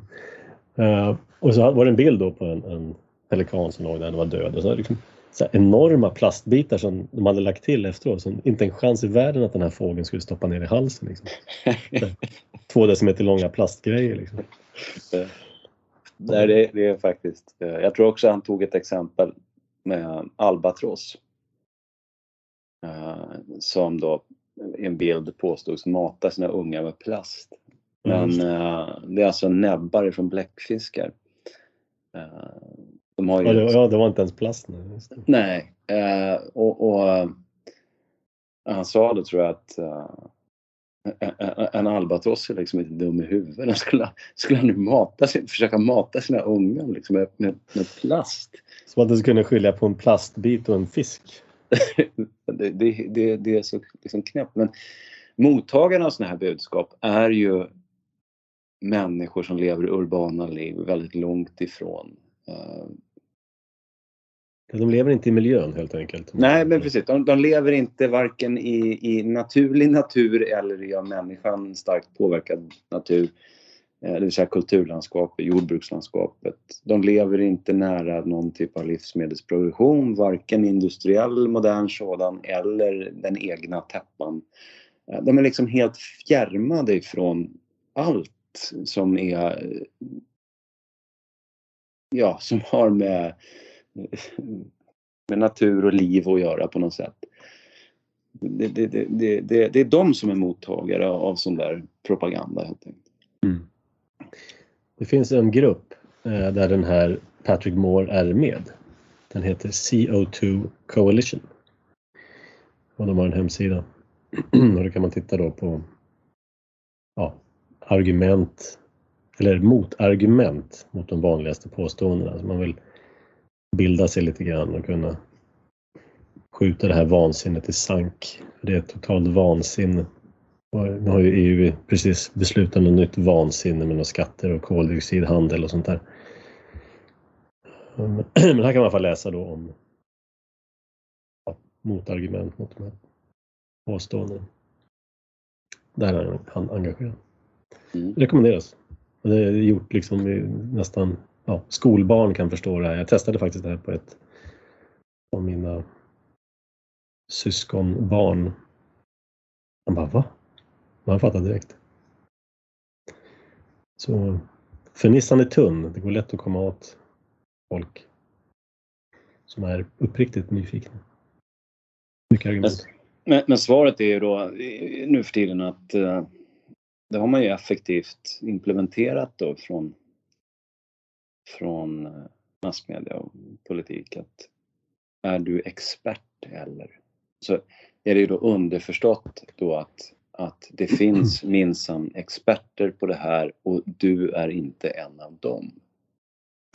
Uh, och så var det en bild då på en, en pelikan som låg där och var död. Och så liksom, så enorma plastbitar som de hade lagt till efteråt. Så inte en chans i världen att den här fågeln skulle stoppa ner i halsen. Liksom. Två decimeter långa plastgrejer. Liksom. Nej, det, det, är faktiskt... Eh, jag tror också han tog ett exempel med albatross. Uh, som då i en bild påstods mata sina ungar med plast. Men uh, det är alltså näbbar från bläckfiskar. De har ju... ja, det, ja, det var inte ens plast. Nu. Nej, och, och han sa då tror jag att en albatross är liksom inte dum i huvudet. Den skulle, skulle nu mata sin, försöka mata sina ungar liksom med, med, med plast. Som att du skulle skilja på en plastbit och en fisk. det, det, det, det, är så liksom knäppt. Men mottagarna av sådana här budskap är ju människor som lever urbana liv väldigt långt ifrån uh, de lever inte i miljön helt enkelt. Nej, men precis. De, de lever inte varken i, i naturlig natur eller i av människan starkt påverkad natur. Eh, det vill säga kulturlandskapet, jordbrukslandskapet. De lever inte nära någon typ av livsmedelsproduktion, varken industriell, modern sådan eller den egna täppan. Eh, de är liksom helt fjärmade ifrån allt som är ja, som har med med natur och liv att göra på något sätt. Det, det, det, det, det är de som är mottagare av sån där propaganda helt enkelt. Mm. Det finns en grupp eh, där den här Patrick Moore är med. Den heter CO2 Coalition. Och de har en hemsida. och då kan man titta då på ja, argument eller motargument mot de vanligaste påståendena. Alltså man vill bilda sig lite grann och kunna skjuta det här vansinnet i sank. Det är totalt vansinne. Nu har ju EU precis beslutat något nytt vansinne med några skatter och koldioxidhandel och sånt där. Men här kan man få läsa då om ja, motargument mot de här påståendena. Där är han engagerad. Mm. Rekommenderas. Det är gjort liksom i nästan ja, skolbarn kan förstå det här. Jag testade faktiskt det här på ett av mina syskonbarn. Han bara, va? Man fattar direkt. Så fernissan är tunn. Det går lätt att komma åt folk som är uppriktigt nyfikna. Mycket argument. Men, men, svaret är ju då eh, nu för tiden att eh, det har man ju effektivt implementerat då från från eh, massmedia och politik att är du expert eller? Så är det ju då underförstått då att, att det finns minsann experter på det här och du är inte en av dem.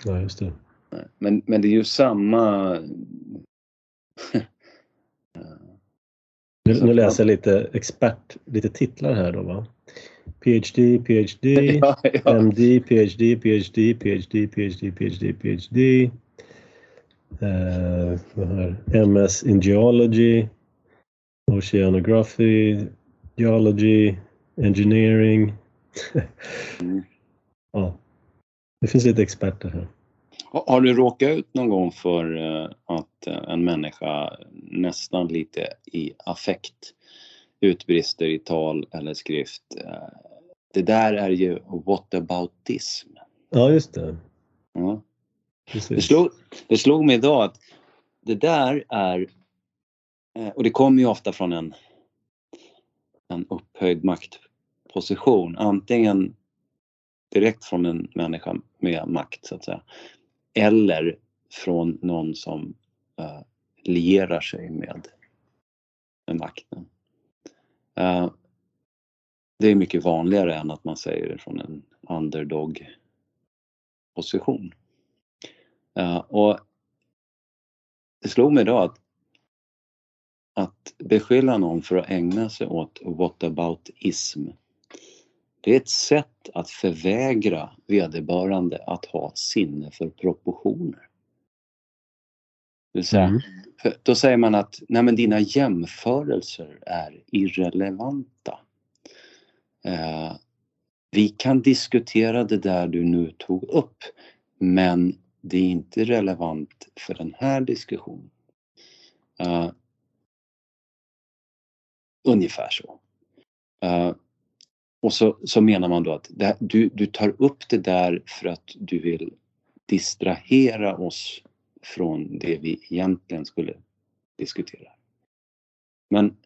Ja, just det. Men, men det är ju samma... nu, nu läser jag lite expert, lite titlar här då va? PhD, PhD, ja, ja. MD, PhD, PhD, PhD, PhD, PhD, PhD. Uh, MS in Geology, Oceanography, Geology, Engineering. mm. Ja, det finns lite experter här. Har du råkat ut någon gång för eh, att eh, en människa nästan lite i affekt utbrister i tal eller skrift det där är ju whataboutism. Ja, just det. Ja. Det, slog, det slog mig idag att det där är, eh, och det kommer ju ofta från en, en upphöjd maktposition, antingen direkt från en människa med makt så att säga, eller från någon som uh, lierar sig med, med makten. Eh, det är mycket vanligare än att man säger det från en underdog position. Eh, och det slog mig då att, att beskylla någon för att ägna sig åt whataboutism det är ett sätt att förvägra vederbörande att ha sinne för proportioner. Det vill säga, mm. Då säger man att nej men dina jämförelser är irrelevanta. Eh, vi kan diskutera det där du nu tog upp men det är inte relevant för den här diskussionen. Uh, ungefär så. Uh, och så, så menar man då att det, du, du tar upp det där för att du vill distrahera oss från det vi egentligen skulle diskutera. Men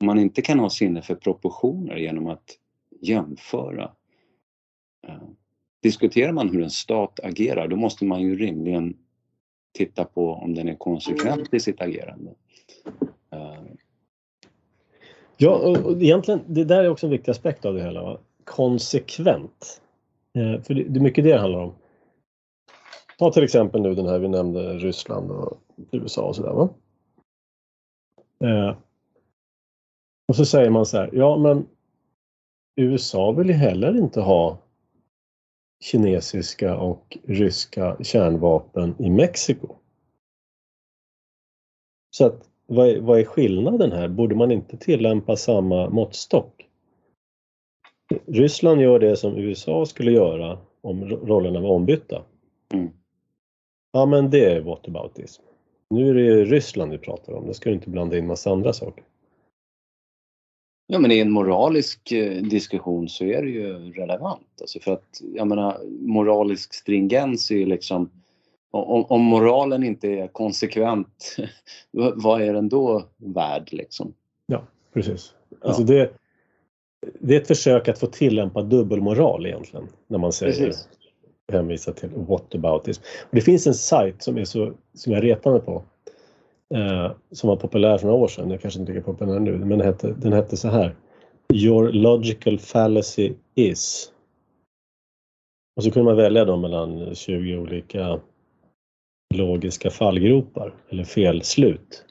om man inte kan ha sinne för proportioner genom att jämföra. Eh, diskuterar man hur en stat agerar då måste man ju rimligen titta på om den är konsekvent i sitt agerande. Eh, ja, och egentligen, det där är också en viktig aspekt av det hela. Va? Konsekvent. Eh, för det är mycket det det handlar om. Ta till exempel nu den här vi nämnde Ryssland och USA och sådär. Va? Eh, och så säger man så här, ja men USA vill ju heller inte ha kinesiska och ryska kärnvapen i Mexiko. Så att vad är, vad är skillnaden här? Borde man inte tillämpa samma måttstock? Ryssland gör det som USA skulle göra om rollerna var ombytta. Mm. Ja men det är whataboutism. Nu är det ju Ryssland vi pratar om, det ska du inte blanda in massa andra saker. Ja men i en moralisk eh, diskussion så är det ju relevant. Alltså för att jag menar moralisk stringens är ju liksom om, om moralen inte är konsekvent, vad är den då värd liksom? Ja, precis. Alltså det, det är ett försök att få tillämpa dubbelmoral egentligen när man säger precis. Hänvisar till whataboutism. Och det finns en sajt som, är så, som jag retar mig på eh, som var populär för några år sedan, jag kanske inte lika populär nu, men den hette, den hette så här Your logical fallacy is och så kunde man välja då mellan 20 olika logiska fallgropar eller felslut.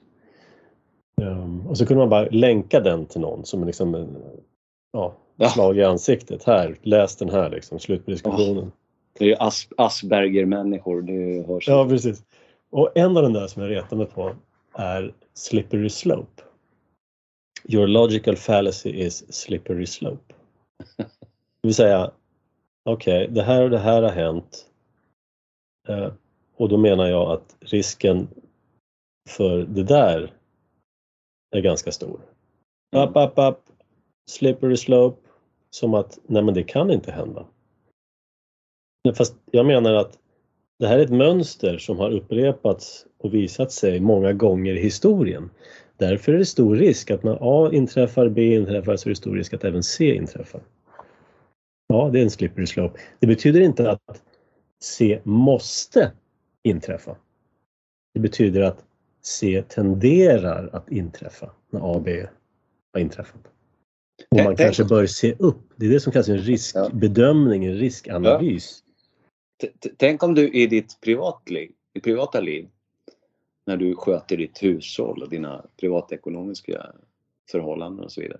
Um, och så kunde man bara länka den till någon som liksom en ja, slag i ansiktet. Här, läs den här liksom, slut på diskussionen. Det är ju As Asperger-människor, det hörs. Ja, precis. Och en av de där som jag retar mig på är slippery slope. Your logical fallacy is slippery slope. Det vill säga, okej, okay, det här och det här har hänt. Eh, och då menar jag att risken för det där är ganska stor. Up, up, up, slippery slope. Som att, nej men det kan inte hända. Fast jag menar att det här är ett mönster som har upprepats och visat sig många gånger i historien. Därför är det stor risk att när A inträffar, B inträffar, så är det stor risk att även C inträffar. Ja, det är en slippery slope. Det betyder inte att C måste inträffa. Det betyder att C tenderar att inträffa när A, B har inträffat. Och man kanske bör se upp. Det är det som kallas en riskbedömning, en riskanalys. Tänk om du i ditt privatliv, i privata liv, när du sköter ditt hushåll och dina privatekonomiska förhållanden och så vidare.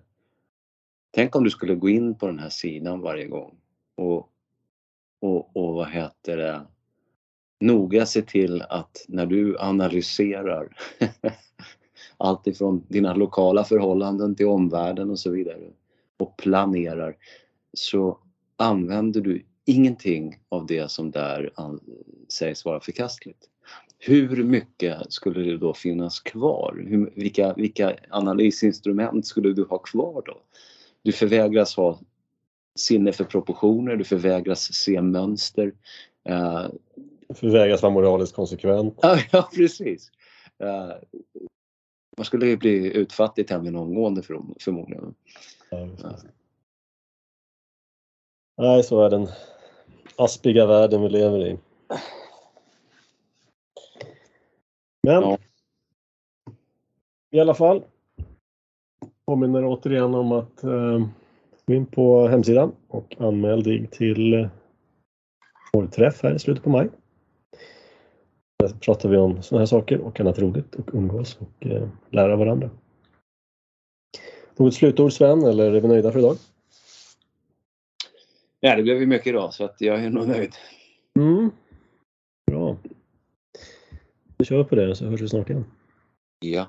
Tänk om du skulle gå in på den här sidan varje gång och, och, och vad heter det, noga se till att när du analyserar allt ifrån dina lokala förhållanden till omvärlden och så vidare och planerar så använder du ingenting av det som där sägs vara förkastligt. Hur mycket skulle det då finnas kvar? Hur, vilka, vilka analysinstrument skulle du ha kvar då? Du förvägras ha sinne för proportioner, du förvägras se mönster. Uh, förvägras vara moraliskt konsekvent. Ja, ja precis. Uh, man skulle bli utfattig tämligen omgående för, förmodligen. Ja. Nej, så är den aspiga världen vi lever i. Men ja. i alla fall påminner återigen om att eh, gå in på hemsidan och anmäl dig till eh, vår träff här i slutet på maj. Där pratar vi om sådana här saker och annat roligt och umgås och eh, lära varandra. Något slutord Sven eller är vi nöjda för idag? Ja, det blev ju mycket idag så att jag är nog nöjd. Mm. Bra. Vi kör på det så hörs vi snart igen. Ja.